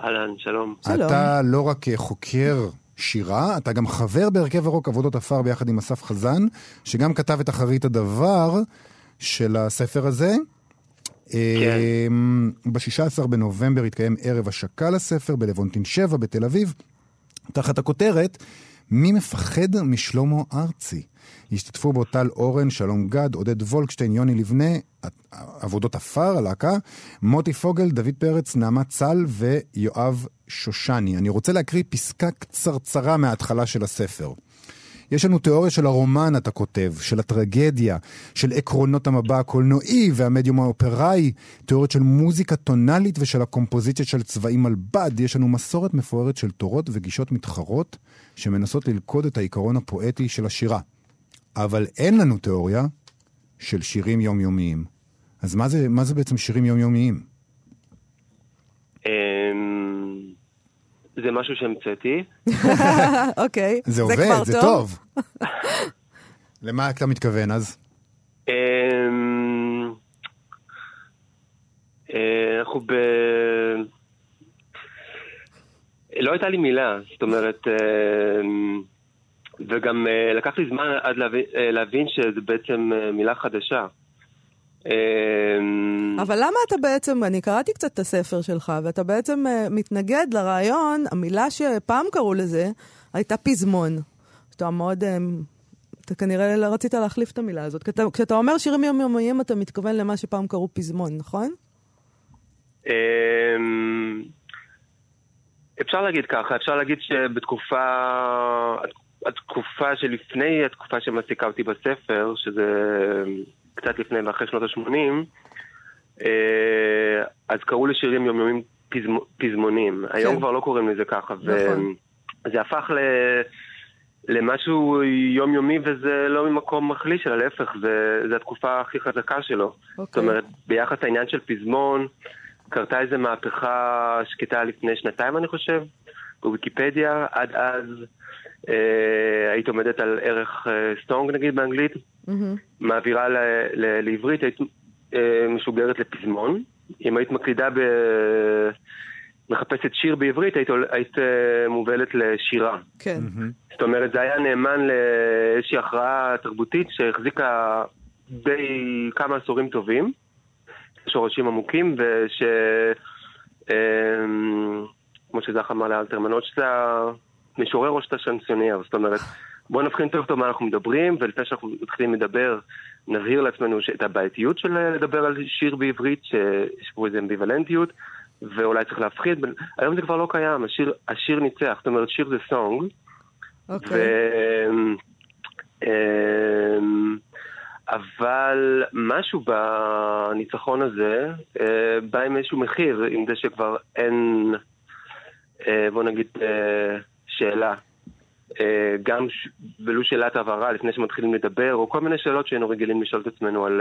[SPEAKER 6] אהלן, שלום.
[SPEAKER 2] שלום.
[SPEAKER 1] אתה לא רק חוקר שירה, אתה גם חבר בהרכב הרוק עבודות עפר ביחד עם אסף חזן, שגם כתב את אחרית הדבר של הספר הזה. ב-16 בנובמבר התקיים ערב השקה לספר בלוונטין 7 בתל אביב, תחת הכותרת מי מפחד משלמה ארצי? השתתפו בו טל אורן, שלום גד, עודד וולקשטיין, יוני לבנה, עבודות עפר, הלהקה, מוטי פוגל, דוד פרץ, נעמה צל ויואב שושני. אני רוצה להקריא פסקה קצרצרה מההתחלה של הספר. יש לנו תיאוריה של הרומן, אתה כותב, של הטרגדיה, של עקרונות המבע הקולנועי והמדיום האופראי, תיאוריות של מוזיקה טונאלית ושל הקומפוזיציה של צבעים על בד. יש לנו מסורת מפוארת של תורות וגישות מתחרות שמנסות ללכוד את העיקרון הפואטי של השירה. אבל אין לנו תיאוריה של שירים יומיומיים. אז מה זה, מה זה בעצם שירים יומיומיים?
[SPEAKER 6] אמ, זה משהו שהמצאתי.
[SPEAKER 2] אוקיי.
[SPEAKER 1] זה עובד, זה טוב. למה אתה מתכוון אז?
[SPEAKER 6] אמ, אה, אנחנו ב... לא הייתה לי מילה, זאת אומרת, אמ, וגם אה, לקח לי זמן עד להבין, אה, להבין שזה בעצם מילה חדשה. אמ,
[SPEAKER 2] אבל למה אתה בעצם, אני קראתי קצת את הספר שלך, ואתה בעצם uh, מתנגד לרעיון, המילה שפעם קראו לזה, הייתה פזמון. שאתה מאוד, uh, אתה כנראה לא רצית להחליף את המילה הזאת. כשאתה, כשאתה אומר שירים יומיומיים, אתה מתכוון למה שפעם קראו פזמון, נכון?
[SPEAKER 6] אמ, אפשר להגיד ככה, אפשר להגיד שבתקופה, התקופה שלפני התקופה שמעסיקה אותי בספר, שזה קצת לפני ואחרי שנות ה-80, אז קראו לשירים יומיומיים פזמ, פזמונים. כן. היום כבר לא קוראים לזה ככה.
[SPEAKER 2] נכון.
[SPEAKER 6] וזה הפך ל... למשהו יומיומי וזה לא ממקום מחליש, אלא להפך, זה, זה התקופה הכי חזקה שלו.
[SPEAKER 2] אוקיי.
[SPEAKER 6] זאת אומרת, ביחס לעניין של פזמון, קרתה איזו מהפכה שקטה לפני שנתיים, אני חושב, בוויקיפדיה. עד אז אה, היית עומדת על ערך אה, סטונג, נגיד, באנגלית.
[SPEAKER 2] Mm-hmm.
[SPEAKER 6] מעבירה ל, ל, לעברית, היית אה, משוגרת לפזמון. אם היית מקלידה ב... מחפשת שיר בעברית, היית, היית אה, מובלת לשירה.
[SPEAKER 2] כן.
[SPEAKER 6] זאת אומרת, זה היה נאמן לאיזושהי הכרעה תרבותית שהחזיקה די כמה עשורים טובים, שורשים עמוקים, וש... אה, כמו שזך אמר לאלתרמן, או שאתה משורר או שאתה שנסונייר. זאת אומרת, בואו נבחין טוב טוב מה אנחנו מדברים, ולפני שאנחנו מתחילים לדבר, נבהיר לעצמנו את הבעייתיות של לדבר על שיר בעברית, שיש פה איזו אמביוולנטיות, ואולי צריך להפחיד. היום זה כבר לא קיים, השיר, השיר ניצח, זאת אומרת, שיר זה סונג.
[SPEAKER 2] אוקיי.
[SPEAKER 6] ו... אמ, אבל משהו בניצחון הזה אה, בא עם איזשהו מחיר, עם זה שכבר אין, אה, בוא נגיד, אה, שאלה. גם ולו שאלת הבהרה לפני שמתחילים לדבר, או כל מיני שאלות שהיינו רגילים לשאול את עצמנו על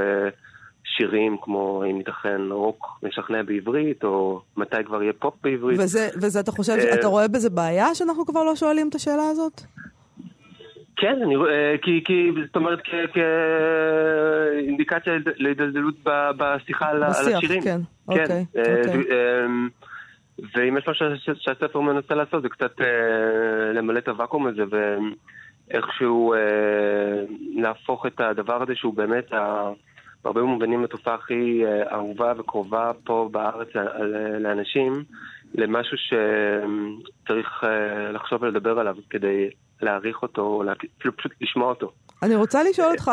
[SPEAKER 6] שירים, כמו אם ייתכן רוק משכנע בעברית, או מתי כבר יהיה פופ בעברית.
[SPEAKER 2] וזה, וזה אתה חושב, אתה רואה בזה בעיה שאנחנו כבר לא שואלים את השאלה הזאת?
[SPEAKER 6] כן, אני רואה, כי, כי, זאת אומרת, כאינדיקציה להידלדלות בשיחה על השירים.
[SPEAKER 2] כן, אוקיי,
[SPEAKER 6] כן,
[SPEAKER 2] אוקיי.
[SPEAKER 6] ואם יש משהו שהספר מנסה לעשות, זה קצת למלא את הוואקום הזה, ואיכשהו להפוך את הדבר הזה שהוא באמת, בהרבה מובנים התופעה הכי אהובה וקרובה פה בארץ לאנשים, למשהו שצריך אה, לחשוב ולדבר עליו כדי להעריך אותו, אפילו פשוט לשמוע אותו.
[SPEAKER 2] אני רוצה לשאול אותך,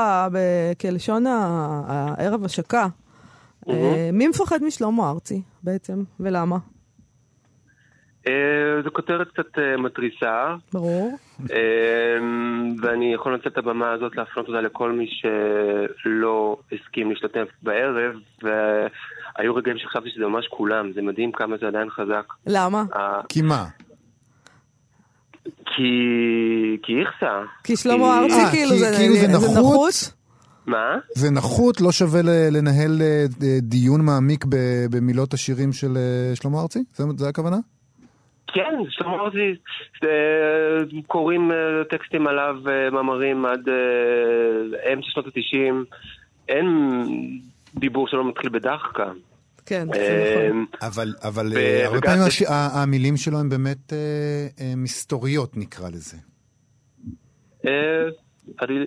[SPEAKER 2] כלשון ה- הערב השקה, אה, מי מפחד משלמה ארצי בעצם, ולמה?
[SPEAKER 6] אה, זו כותרת קצת אה, מתריסה,
[SPEAKER 2] ברור.
[SPEAKER 6] אה, ואני יכול לנצל את הבמה הזאת להפנות אותה לכל מי שלא הסכים להשתתף בערב, והיו רגעים שחשבתי שזה ממש כולם, זה מדהים כמה זה עדיין חזק.
[SPEAKER 2] למה?
[SPEAKER 1] כי מה?
[SPEAKER 6] כי... כי איכסה.
[SPEAKER 2] כי שלמה ארצי כאילו זה
[SPEAKER 1] כאילו זה
[SPEAKER 2] זה
[SPEAKER 1] נחות?
[SPEAKER 6] מה?
[SPEAKER 1] זה נחות, לא שווה לנהל דיון מעמיק במילות השירים של שלמה ארצי? זה- זה הכוונה?
[SPEAKER 6] כן, שלמה ארצי, אה, קוראים אה, טקסטים עליו, אה, מאמרים עד אמצע שנות התשעים. אין דיבור שלא מתחיל בדחקה.
[SPEAKER 2] כן, זה
[SPEAKER 6] אה,
[SPEAKER 2] נכון.
[SPEAKER 1] אבל, אבל הרבה פעמים הש- המילים שלו הן באמת מסתוריות, נקרא לזה.
[SPEAKER 6] אה, אני-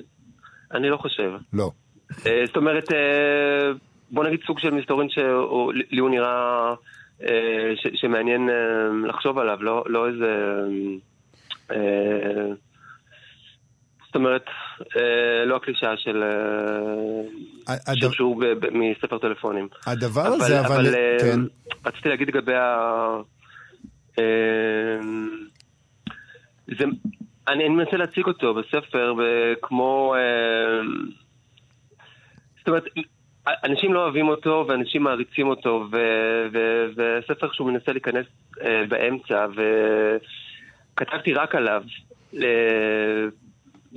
[SPEAKER 6] אני לא חושב.
[SPEAKER 1] לא.
[SPEAKER 6] זאת אומרת, בוא נגיד סוג של מסתורין שלי הוא נראה אה, ש- שמעניין אה, לחשוב עליו, לא לא איזה... אה, זאת אומרת, אה, לא הקלישאה של אה,
[SPEAKER 1] הד-
[SPEAKER 6] שיר שהוא ב- ב- מספר טלפונים.
[SPEAKER 1] הדבר הזה, אבל...
[SPEAKER 6] אה,
[SPEAKER 1] כן.
[SPEAKER 6] רציתי להגיד לגבי ה... אה, זה... אני, אני מנסה להציג אותו בספר ב- כמו... אה, זאת אומרת, אנשים לא אוהבים אותו ואנשים מעריצים אותו, וספר שהוא מנסה להיכנס אה, באמצע, וכתבתי רק עליו. אה,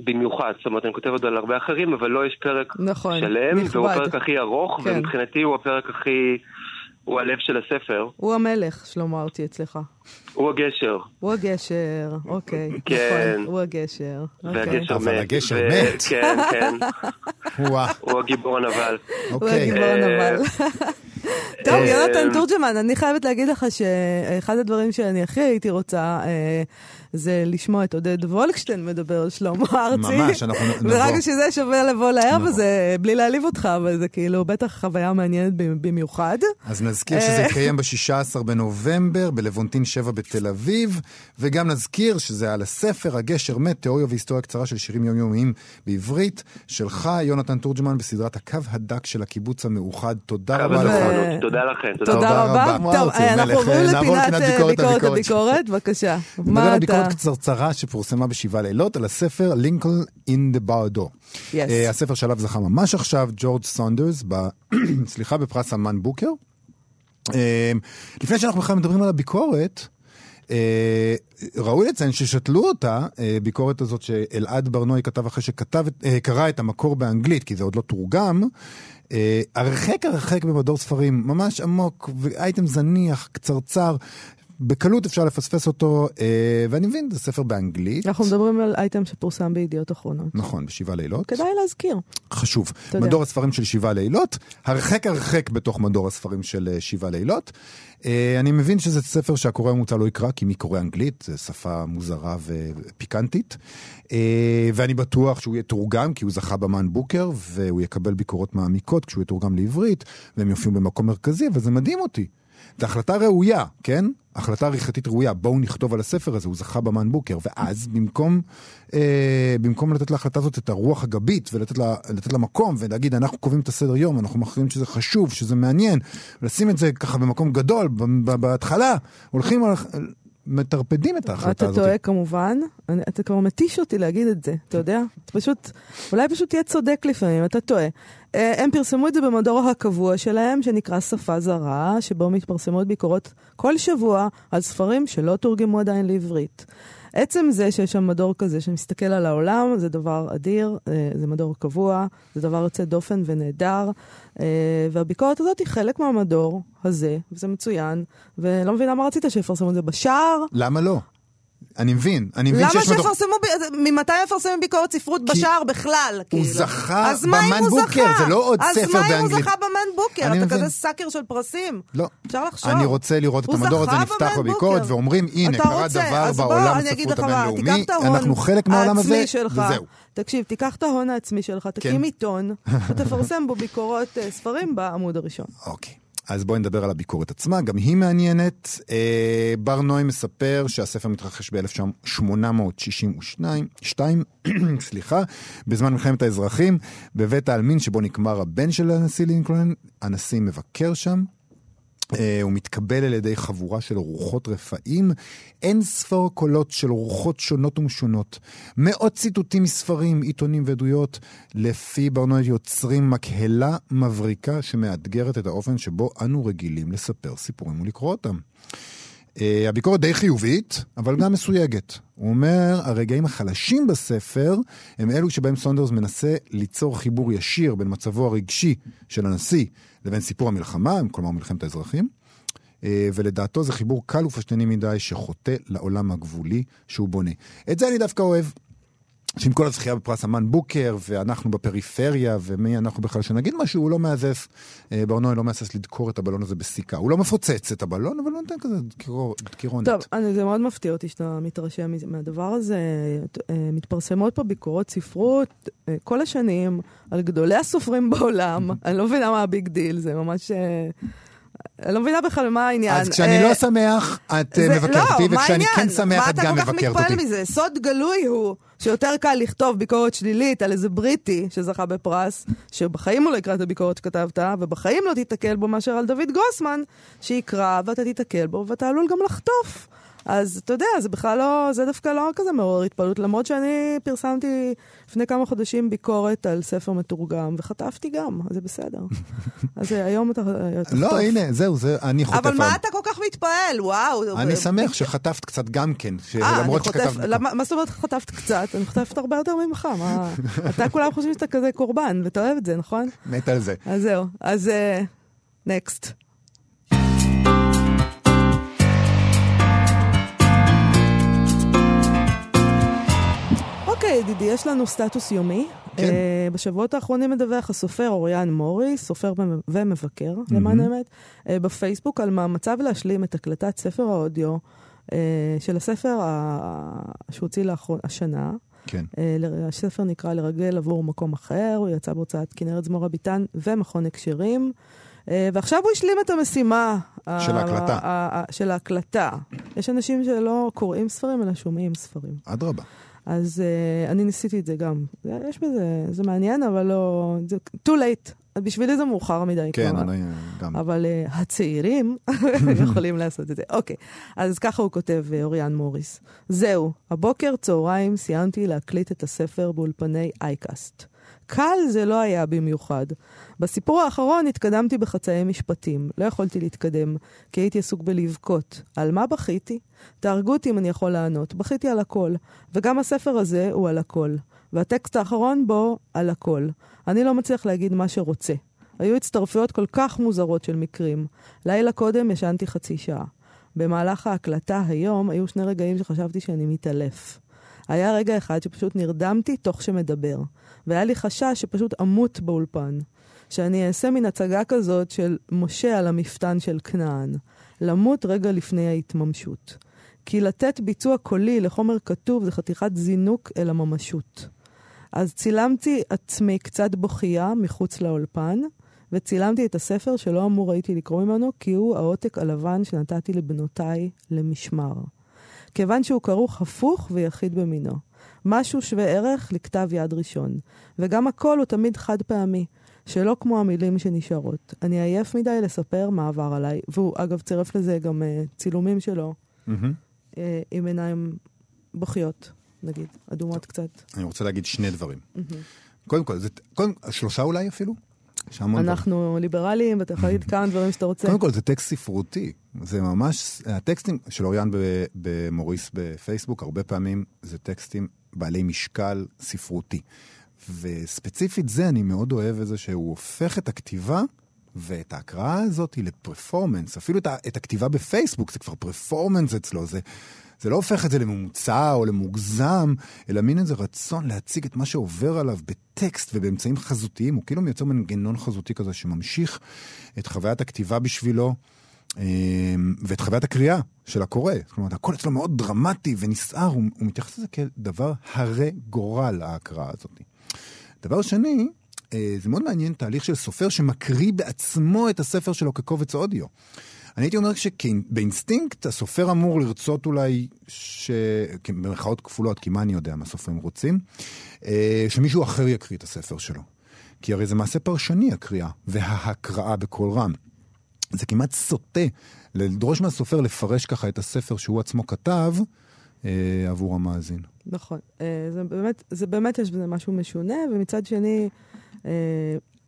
[SPEAKER 6] במיוחד, זאת אומרת, אני כותב עוד על הרבה אחרים, אבל לא יש פרק
[SPEAKER 2] נכון,
[SPEAKER 6] שלם,
[SPEAKER 2] נכבד.
[SPEAKER 6] והוא הפרק הכי ארוך,
[SPEAKER 2] כן.
[SPEAKER 6] ומבחינתי הוא הפרק הכי... הוא הלב של הספר.
[SPEAKER 2] הוא המלך, שלמה ארצי אצלך.
[SPEAKER 6] הוא הגשר.
[SPEAKER 2] הוא הגשר, אוקיי.
[SPEAKER 6] כן.
[SPEAKER 2] נכון, הוא הגשר. אוקיי.
[SPEAKER 6] והגשר
[SPEAKER 1] אבל
[SPEAKER 6] מת.
[SPEAKER 1] הגשר
[SPEAKER 6] ו-
[SPEAKER 1] מת.
[SPEAKER 6] כן, כן. הוא הגיבור הנבל.
[SPEAKER 2] הוא
[SPEAKER 1] אוקיי.
[SPEAKER 2] הגיבור
[SPEAKER 6] אה,
[SPEAKER 2] הנבל. טוב,
[SPEAKER 6] אה,
[SPEAKER 2] יונתן תורג'מן, אני חייבת להגיד לך שאחד הדברים שאני הכי הייתי רוצה אה, זה לשמוע את עודד וולקשטיין מדבר על שלמה ארצי.
[SPEAKER 1] ממש, אנחנו נבוא.
[SPEAKER 2] ורק שזה שווה לבוא לערב. הזה, בלי להעליב אותך, אבל זה כאילו בטח חוויה מעניינת במיוחד.
[SPEAKER 1] אז נזכיר שזה יתקיים ב-16 בנובמבר, בלוונטין 7 בתל אביב, וגם נזכיר שזה על הספר הגשר מת, תיאוריה והיסטוריה קצרה של שירים יומיומיים בעברית, שלך, יונתן תורג'מן, בסדרת הקו הדק של הקיבוץ המאוחד. תודה רבה לך.
[SPEAKER 6] נכון, תודה לכם. תודה
[SPEAKER 2] רבה. טוב, אה,
[SPEAKER 1] זה
[SPEAKER 2] אנחנו. עוברים
[SPEAKER 1] נעבור
[SPEAKER 2] לפינת אה,
[SPEAKER 1] ביקורת
[SPEAKER 2] ביקורת
[SPEAKER 1] הביקורת.
[SPEAKER 2] בבקשה. מה אתה...
[SPEAKER 1] ביקורת קצרצרה שפורסמה בשבעה לילות, על הספר לינקולן אין דה ברדו.
[SPEAKER 2] Yes.
[SPEAKER 1] הספר שעליו זכה ממש עכשיו, ג'ורג' סונדרס, ב... סליחה, בפרס אמן בוקר. אה, לפני שאנחנו בכלל מדברים על הביקורת, אה, ראוי לציין ששתלו אותה, אה, ביקורת הזאת שאלעד ברנועי כתב אחרי שכתב, את- אה, קרא את המקור באנגלית, כי זה עוד לא תורגם. אה, הרחק הרחק במדור ספרים, ממש עמוק, ואייטם זניח, קצרצר. בקלות אפשר לפספס אותו, אה, ואני מבין, זה ספר באנגלית.
[SPEAKER 2] אנחנו מדברים על אייטם שפורסם בידיעות אחרונות.
[SPEAKER 1] נכון, בשבעה לילות.
[SPEAKER 2] כדאי להזכיר.
[SPEAKER 1] חשוב.
[SPEAKER 2] יודע.
[SPEAKER 1] מדור הספרים של שבעה לילות, הרחק הרחק בתוך מדור הספרים של אה, שבעה לילות. אה, אני מבין שזה ספר שהקורא הממוצע לא יקרא, כי מי קורא אנגלית? זו שפה מוזרה ופיקנטית. אה, ואני בטוח שהוא יהיה תורגם, כי הוא זכה במן בוקר, והוא יקבל ביקורות מעמיקות כשהוא יתורגם לעברית, והם יופיעו במקום מרכזי, אבל זה מדהים אותי. זו החלטה ראויה, כן? החלטה עריכתית ראויה, בואו נכתוב על הספר הזה, הוא זכה במן בוקר, ואז במקום, אה, במקום לתת להחלטה הזאת את הרוח הגבית ולתת לה, לה מקום ולהגיד אנחנו קובעים את הסדר יום, אנחנו מכריעים שזה חשוב, שזה מעניין, לשים את זה ככה במקום גדול, בהתחלה, הולכים על... מטרפדים את ההחלטה
[SPEAKER 2] אתה
[SPEAKER 1] הזאת.
[SPEAKER 2] טועה כמובן, אני, אתה כבר מתיש אותי להגיד את זה, אתה יודע? אתה פשוט, אולי פשוט תהיה צודק לפעמים, אתה טועה. אה, הם פרסמו את זה במדור הקבוע שלהם, שנקרא שפה זרה, שבו מתפרסמות ביקורות כל שבוע על ספרים שלא תורגמו עדיין לעברית. עצם זה שיש שם מדור כזה שמסתכל על העולם, זה דבר אדיר, אה, זה מדור קבוע, זה דבר יוצא דופן ונהדר, אה, והביקורת הזאת היא חלק מהמדור הזה, וזה מצוין, ולא מבינה מה רצית, שיפרסמו את זה בשער?
[SPEAKER 1] למה לא? אני מבין, אני מבין
[SPEAKER 2] למה
[SPEAKER 1] שיש מדור...
[SPEAKER 2] שיפרסמו, ממתי יפרסמו ביקורת ספרות בשער בכלל? כאילו?
[SPEAKER 1] זכה במן
[SPEAKER 2] הוא
[SPEAKER 1] בוקר? זה לא עוד ספר
[SPEAKER 2] אז מה אם הוא
[SPEAKER 1] באנגלית.
[SPEAKER 2] זכה במן בוקר? אתה
[SPEAKER 1] מבין.
[SPEAKER 2] כזה סאקר של פרסים.
[SPEAKER 1] לא.
[SPEAKER 2] אפשר לחשוב.
[SPEAKER 1] אני רוצה לראות את
[SPEAKER 2] הוא
[SPEAKER 1] המדור הזה נפתח בביקורת. ואומרים, הנה, קרה דבר בעולם הספרות הבינלאומי, אנחנו חלק מהעולם הזה. וזהו.
[SPEAKER 2] תקשיב, תיקח את ההון העצמי שלך, תקים
[SPEAKER 1] כן.
[SPEAKER 2] עיתון, ותפרסם בו ביקורות אה, ספרים בעמוד הראשון.
[SPEAKER 1] אוקיי. אז בואי נדבר על הביקורת עצמה, גם היא מעניינת. אה, בר נוי מספר שהספר מתרחש ב-1862, סליחה, בזמן מלחמת האזרחים, בבית העלמין שבו נקמר הבן של הנשיא לינקולן. הנשיא מבקר שם, הוא מתקבל על ידי חבורה של רוחות רפאים, אין ספור קולות של רוחות שונות ומשונות, מאות ציטוטים מספרים, עיתונים ועדויות, לפי ברנועד יוצרים מקהלה מבריקה שמאתגרת את האופן שבו אנו רגילים לספר סיפורים ולקרוא אותם. Uh, הביקורת די חיובית, אבל גם מסויגת. הוא אומר, הרגעים החלשים בספר הם אלו שבהם סונדרס מנסה ליצור חיבור ישיר בין מצבו הרגשי של הנשיא לבין סיפור המלחמה, כלומר מלחמת האזרחים, אה, ולדעתו זה חיבור קל ופשטני מדי שחוטא לעולם הגבולי שהוא בונה. את זה אני דווקא אוהב. שעם כל הזכייה בפרס מאן בוקר, ואנחנו בפריפריה, ומי אנחנו בכלל שנגיד משהו, הוא לא מהסס, אה, ברנועי לא מהסס לדקור את הבלון הזה בסיכה. הוא לא מפוצץ את הבלון, אבל הוא נותן כזה דקירו- דקירונת.
[SPEAKER 2] טוב, אני, זה מאוד מפתיע אותי שאתה מתרשם מהדבר הזה. אה, מתפרסמות פה ביקורות ספרות אה, כל השנים על גדולי הסופרים בעולם. אני לא מבינה מה ה big deal, זה ממש... אה, אני לא מבינה בכלל מה העניין.
[SPEAKER 1] אז כשאני
[SPEAKER 2] אה,
[SPEAKER 1] לא שמח, את אה, מבקרת
[SPEAKER 2] לא,
[SPEAKER 1] אותי, וכשאני כן? שמח, את גם
[SPEAKER 2] מה אתה כל
[SPEAKER 1] מבקרת
[SPEAKER 2] כך מתפעל
[SPEAKER 1] אותי.
[SPEAKER 2] מזה? סוד גלוי הוא שיותר קל לכתוב ביקורת שלילית על איזה בריטי שזכה בפרס, שבחיים הוא לא יקרא את הביקורת שכתבת, ובחיים לא תיתקל בו מאשר על דוד גרוסמן, שיקרא ואתה תיתקל בו, ואתה עלול גם לחטוף. אז אתה יודע, זה בכלל לא, זה דווקא לא כזה מעורר התפעלות, למרות שאני פרסמתי לפני כמה חודשים ביקורת על ספר מתורגם, וחטפתי גם, אז זה בסדר. אז אה, היום אתה תחטוף.
[SPEAKER 1] לא, הנה, זהו, זה, אני חוטף
[SPEAKER 2] אבל מה. אתה כל כך מתפעל? וואו.
[SPEAKER 1] אני שמח שחטפת קצת גם כן,
[SPEAKER 2] אה,
[SPEAKER 1] למרות שכתבת...
[SPEAKER 2] מה זאת אומרת חטפת קצת? אני חוטפת הרבה יותר ממך, מה... אתה כולם חושבים שאתה כזה קורבן, ואתה אוהב את זה, נכון?
[SPEAKER 1] מת על זה.
[SPEAKER 2] אז זהו, אז נקסט. אוקיי, ידידי, יש לנו סטטוס יומי.
[SPEAKER 1] כן.
[SPEAKER 2] אה, בשבועות האחרונים מדווח הסופר אוריאן מוריס, סופר ומ- ומבקר, למען האמת, אה, בפייסבוק על מאמציו להשלים את הקלטת ספר האודיו אה, של הספר ה- שהוא הוציא לאחרונה, השנה.
[SPEAKER 1] כן.
[SPEAKER 2] ל- הספר נקרא לרגל עבור מקום אחר, הוא יצא בהוצאת כנרת זמור הביטן ומכון הקשרים. אה, ועכשיו הוא השלים את המשימה.
[SPEAKER 1] של ההקלטה.
[SPEAKER 2] ה- ה- של ההקלטה. יש אנשים שלא קוראים ספרים, אלא שומעים ספרים.
[SPEAKER 1] אדרבה.
[SPEAKER 2] אז uh, אני ניסיתי את זה גם. יש בזה, זה מעניין, אבל לא... זה too late. בשבילי זה מאוחר מדי
[SPEAKER 1] כן,
[SPEAKER 2] כבר.
[SPEAKER 1] אני גם.
[SPEAKER 2] אבל uh, הצעירים יכולים לעשות את זה. אוקיי, אז ככה הוא כותב, uh, אוריאן מוריס. זהו, הבוקר צהריים סיימתי להקליט את הספר באולפני אייקאסט. קל זה לא היה במיוחד. בסיפור האחרון התקדמתי בחצאי משפטים. לא יכולתי להתקדם, כי הייתי עסוק בלבכות. על מה בכיתי? תהרגו אותי אם אני יכול לענות. בכיתי על הכל. וגם הספר הזה הוא על הכל. והטקסט האחרון בו על הכל. אני לא מצליח להגיד מה שרוצה. היו הצטרפויות כל כך מוזרות של מקרים. לילה קודם ישנתי חצי שעה. במהלך ההקלטה היום היו שני רגעים שחשבתי שאני מתעלף. היה רגע אחד שפשוט נרדמתי תוך שמדבר, והיה לי חשש שפשוט אמות באולפן. שאני אעשה מין הצגה כזאת של משה על המפתן של כנען. למות רגע לפני ההתממשות. כי לתת ביצוע קולי לחומר כתוב זה חתיכת זינוק אל הממשות. אז צילמתי עצמי קצת בוכייה מחוץ לאולפן, וצילמתי את הספר שלא אמור הייתי לקרוא ממנו, כי הוא העותק הלבן שנתתי לבנותיי למשמר. כיוון שהוא כרוך הפוך ויחיד במינו. משהו שווה ערך לכתב יד ראשון. וגם הכל הוא תמיד חד פעמי, שלא כמו המילים שנשארות. אני עייף מדי לספר מה עבר עליי, והוא אגב צירף לזה גם uh, צילומים שלו,
[SPEAKER 1] מהמם.
[SPEAKER 2] uh, עם עיניים בוכיות, נגיד, אדומות קצת.
[SPEAKER 1] אני רוצה להגיד שני דברים. קודם כל, זה, קודם, שלושה אולי אפילו? יש המון.
[SPEAKER 2] אנחנו ליברליים, ואתה יכול להגיד כמה דברים שאתה רוצה.
[SPEAKER 1] קודם כל, זה טקסט ספרותי. זה ממש, הטקסטים של אוריאן במוריס בפייסבוק, הרבה פעמים זה טקסטים בעלי משקל ספרותי. וספציפית זה, אני מאוד אוהב את זה שהוא הופך את הכתיבה ואת ההקראה הזאת לפרפורמנס. אפילו את, את הכתיבה בפייסבוק, זה כבר פרפורמנס אצלו. זה, זה לא הופך את זה לממוצע או למוגזם, אלא מין איזה רצון להציג את מה שעובר עליו בטקסט ובאמצעים חזותיים. הוא כאילו מייצר מנגנון חזותי כזה שממשיך את חוויית הכתיבה בשבילו. אמ, ואת חוויית הקריאה של הקורא. כלומר, הכל אצלו מאוד דרמטי ונסער, הוא, הוא מתייחס לזה כדבר הרה גורל, ההקראה הזאת. דבר שני, זה מאוד מעניין תהליך של סופר שמקריא בעצמו את הספר שלו כקובץ אודיו. אני הייתי אומר שבאינסטינקט הסופר אמור לרצות אולי, ש... כן, במרכאות כפולות, כי מה אני יודע מה סופרים רוצים? אה, שמישהו אחר יקריא את הספר שלו. כי הרי זה מעשה פרשני הקריאה וההקראה בקול רם. זה כמעט סוטה לדרוש מהסופר לפרש ככה את הספר שהוא עצמו כתב אה, עבור המאזין.
[SPEAKER 2] נכון. אה, זה באמת, זה באמת יש בזה משהו משונה, ומצד שני, אה,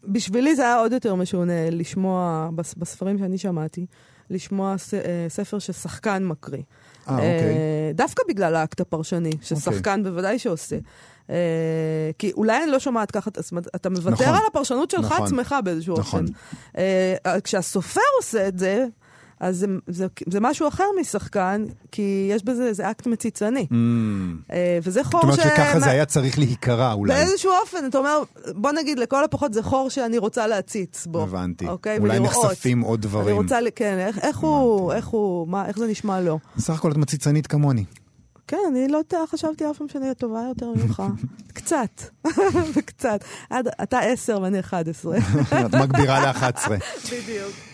[SPEAKER 2] בשבילי זה היה עוד יותר משונה לשמוע, בס- בספרים שאני שמעתי, לשמוע אה, ספר ששחקן מקריא.
[SPEAKER 1] אה, אוקיי.
[SPEAKER 2] אה, דווקא בגלל האקט הפרשני, ששחקן בוודאי שעושה. אה, כי אולי אני לא שומעת ככה, זאת אומרת, אתה מוותר
[SPEAKER 1] נכון.
[SPEAKER 2] על הפרשנות שלך
[SPEAKER 1] נכון.
[SPEAKER 2] עצמך באיזשהו
[SPEAKER 1] נכון.
[SPEAKER 2] אופן. כשהסופר עושה את זה, אז זה, זה, זה משהו אחר משחקן, כי יש בזה איזה אקט מציצני.
[SPEAKER 1] Mm.
[SPEAKER 2] אה, וזה חור
[SPEAKER 1] זאת אומרת
[SPEAKER 2] ש...
[SPEAKER 1] שככה זה היה צריך להיקרא אולי.
[SPEAKER 2] באיזשהו אופן, אתה אומר, בוא נגיד, לכל הפחות זה חור שאני רוצה להציץ בו.
[SPEAKER 1] הבנתי.
[SPEAKER 2] אוקיי?
[SPEAKER 1] אולי
[SPEAKER 2] ולראות.
[SPEAKER 1] נחשפים עוד
[SPEAKER 2] אני
[SPEAKER 1] דברים.
[SPEAKER 2] רוצה, ל- כן, איך, איך הוא, איך הוא, מה, איך זה נשמע לו.
[SPEAKER 1] סך הכל את מציצנית כמוני.
[SPEAKER 2] כן, אני לא חשבתי אף פעם שאני טובה יותר ממך. קצת, קצת. אתה עשר ואני 11.
[SPEAKER 1] את מגבירה ל-11.
[SPEAKER 2] בדיוק.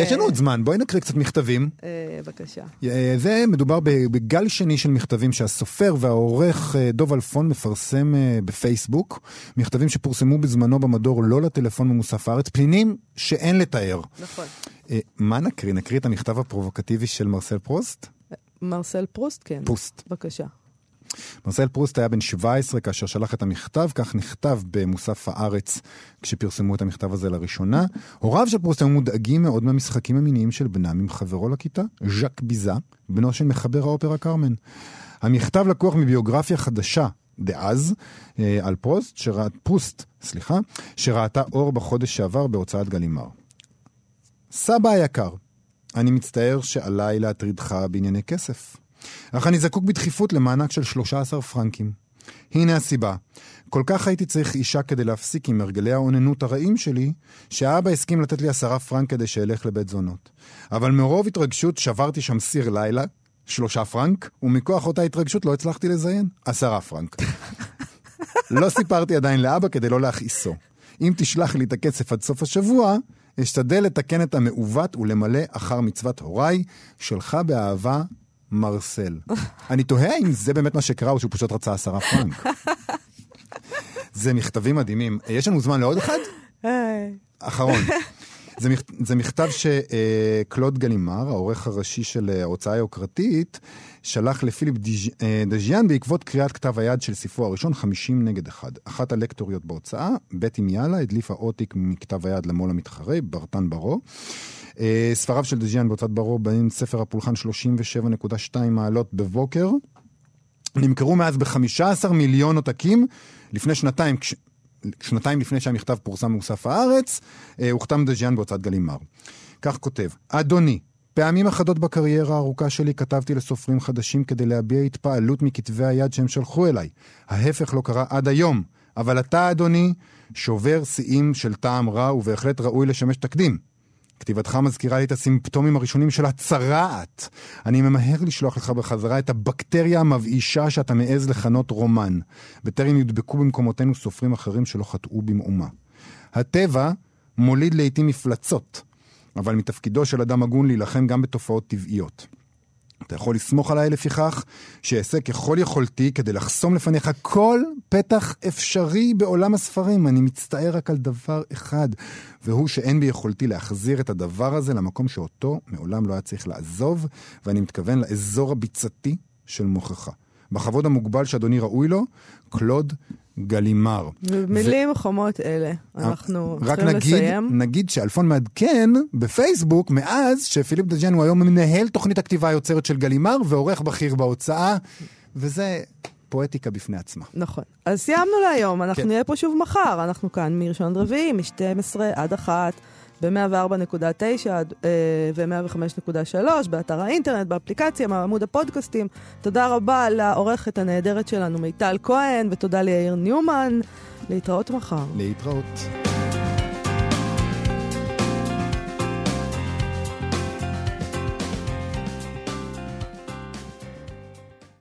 [SPEAKER 1] יש לנו עוד זמן, בואי נקריא קצת מכתבים.
[SPEAKER 2] אה, בבקשה.
[SPEAKER 1] אה, זה מדובר בגל שני של מכתבים שהסופר והעורך אה, דוב אלפון מפרסם אה, בפייסבוק. מכתבים שפורסמו בזמנו במדור לא לטלפון ממוסף הארץ, פנינים שאין לתאר.
[SPEAKER 2] נכון.
[SPEAKER 1] אה, מה נקריא? נקריא את המכתב הפרובוקטיבי של מרסל פרוסט?
[SPEAKER 2] מרסל פרוסט, כן.
[SPEAKER 1] פוסט.
[SPEAKER 2] בבקשה.
[SPEAKER 1] מרסל פרוסט היה בן 17 כאשר שלח את המכתב, כך נכתב במוסף הארץ כשפרסמו את המכתב הזה לראשונה. הוריו של פרוסט היו מודאגים מאוד מהמשחקים המיניים של בנם עם חברו לכיתה, ז'אק ביזה, בנו של מחבר האופרה כרמן. המכתב לקוח מביוגרפיה חדשה דאז אה, על פרוסט, שרא... פרוסט, סליחה, שראתה אור בחודש שעבר בהוצאת גלימר. סבא היקר, אני מצטער שעליי להטרידך בענייני כסף. אך אני זקוק בדחיפות למענק של 13 פרנקים. הנה הסיבה. כל כך הייתי צריך אישה כדי להפסיק עם הרגלי האוננות הרעים שלי, שהאבא הסכים לתת לי עשרה פרנק כדי שאלך לבית זונות. אבל מרוב התרגשות שברתי שם סיר לילה, שלושה פרנק, ומכוח אותה התרגשות לא הצלחתי לזיין, עשרה פרנק. לא סיפרתי עדיין לאבא כדי לא להכעיסו. אם תשלח לי את הכסף עד סוף השבוע, אשתדל לתקן את המעוות ולמלא אחר מצוות הוריי, שלך באהבה, מרסל. אני תוהה אם זה באמת מה שקרה, או שהוא פשוט רצה עשרה פרנק. זה מכתבים מדהימים. יש לנו זמן לעוד אחד? אחרון. זה, מכ... זה מכתב שקלוד גלימר, העורך הראשי של אה, ההוצאה היוקרתית, שלח לפיליפ דיז'- אה, דז'יאן בעקבות קריאת כתב היד של ספרו הראשון, 50 נגד 1. אחת הלקטוריות בהוצאה, בטי מיאלה, הדליפה עותק מכתב היד למו"ל המתחרה, ברנאר ברו. אה, ספריו של דז'יאן בהוצאת ברו, בהם ספר הפולחן 37.2 מעלות בבוקר. נמכרו מאז ב-15 מיליון עותקים. לפני שנתיים, כש... שנתיים לפני שהמכתב פורסם במוסף הארץ, אה, הוחתם דז'יאן בהוצאת גלימר. כך כותב, אדוני, פעמים אחדות בקריירה הארוכה שלי כתבתי לסופרים חדשים כדי להביע התפעלות מכתבי היד שהם שלחו אליי. ההפך לא קרה עד היום, אבל אתה, אדוני, שובר שיאים של טעם רע ובהחלט ראוי לשמש תקדים. כתיבתך מזכירה לי את הסימפטומים הראשונים של הצרעת. אני ממהר לשלוח לך בחזרה את הבקטריה המבאישה שאתה מעז לכנות רומן, בטרם יודבקו במקומותינו סופרים אחרים שלא חטאו במאומה. הטבע מוליד לעיתים מפלצות, אבל מתפקידו של אדם הגון להילחם גם בתופעות טבעיות. אתה יכול לסמוך עליי לפיכך, שאעשה ככל יכולתי כדי לחסום לפניך כל פתח אפשרי בעולם הספרים. אני מצטער רק על דבר אחד, והוא שאין ביכולתי להחזיר את הדבר הזה למקום שאותו מעולם לא היה צריך לעזוב, ואני מתכוון לאזור הביצתי של מוחך. בכבוד המוגבל שאדוני ראוי לו, קלוד גלימר.
[SPEAKER 2] במילים חמות אלה, אנחנו
[SPEAKER 1] רק
[SPEAKER 2] צריכים
[SPEAKER 1] נגיד,
[SPEAKER 2] לסיים.
[SPEAKER 1] נגיד שאלפון מעדכן בפייסבוק מאז שפיליפ דז'יאן הוא היום מנהל תוכנית הכתיבה היוצרת של גלימר ועורך בכיר בהוצאה, וזה פואטיקה בפני עצמה.
[SPEAKER 2] נכון. אז סיימנו להיום, אנחנו
[SPEAKER 1] כן.
[SPEAKER 2] נהיה פה שוב מחר. אנחנו כאן מראשון עד רביעי, מ-12 עד 1, ב-104.9 ו-105.3, באתר האינטרנט, באפליקציה, מעמוד הפודקאסטים. תודה רבה לעורכת הנהדרת שלנו מיטל כהן, ותודה ליאיר ניומן. להתראות מחר.
[SPEAKER 1] להתראות.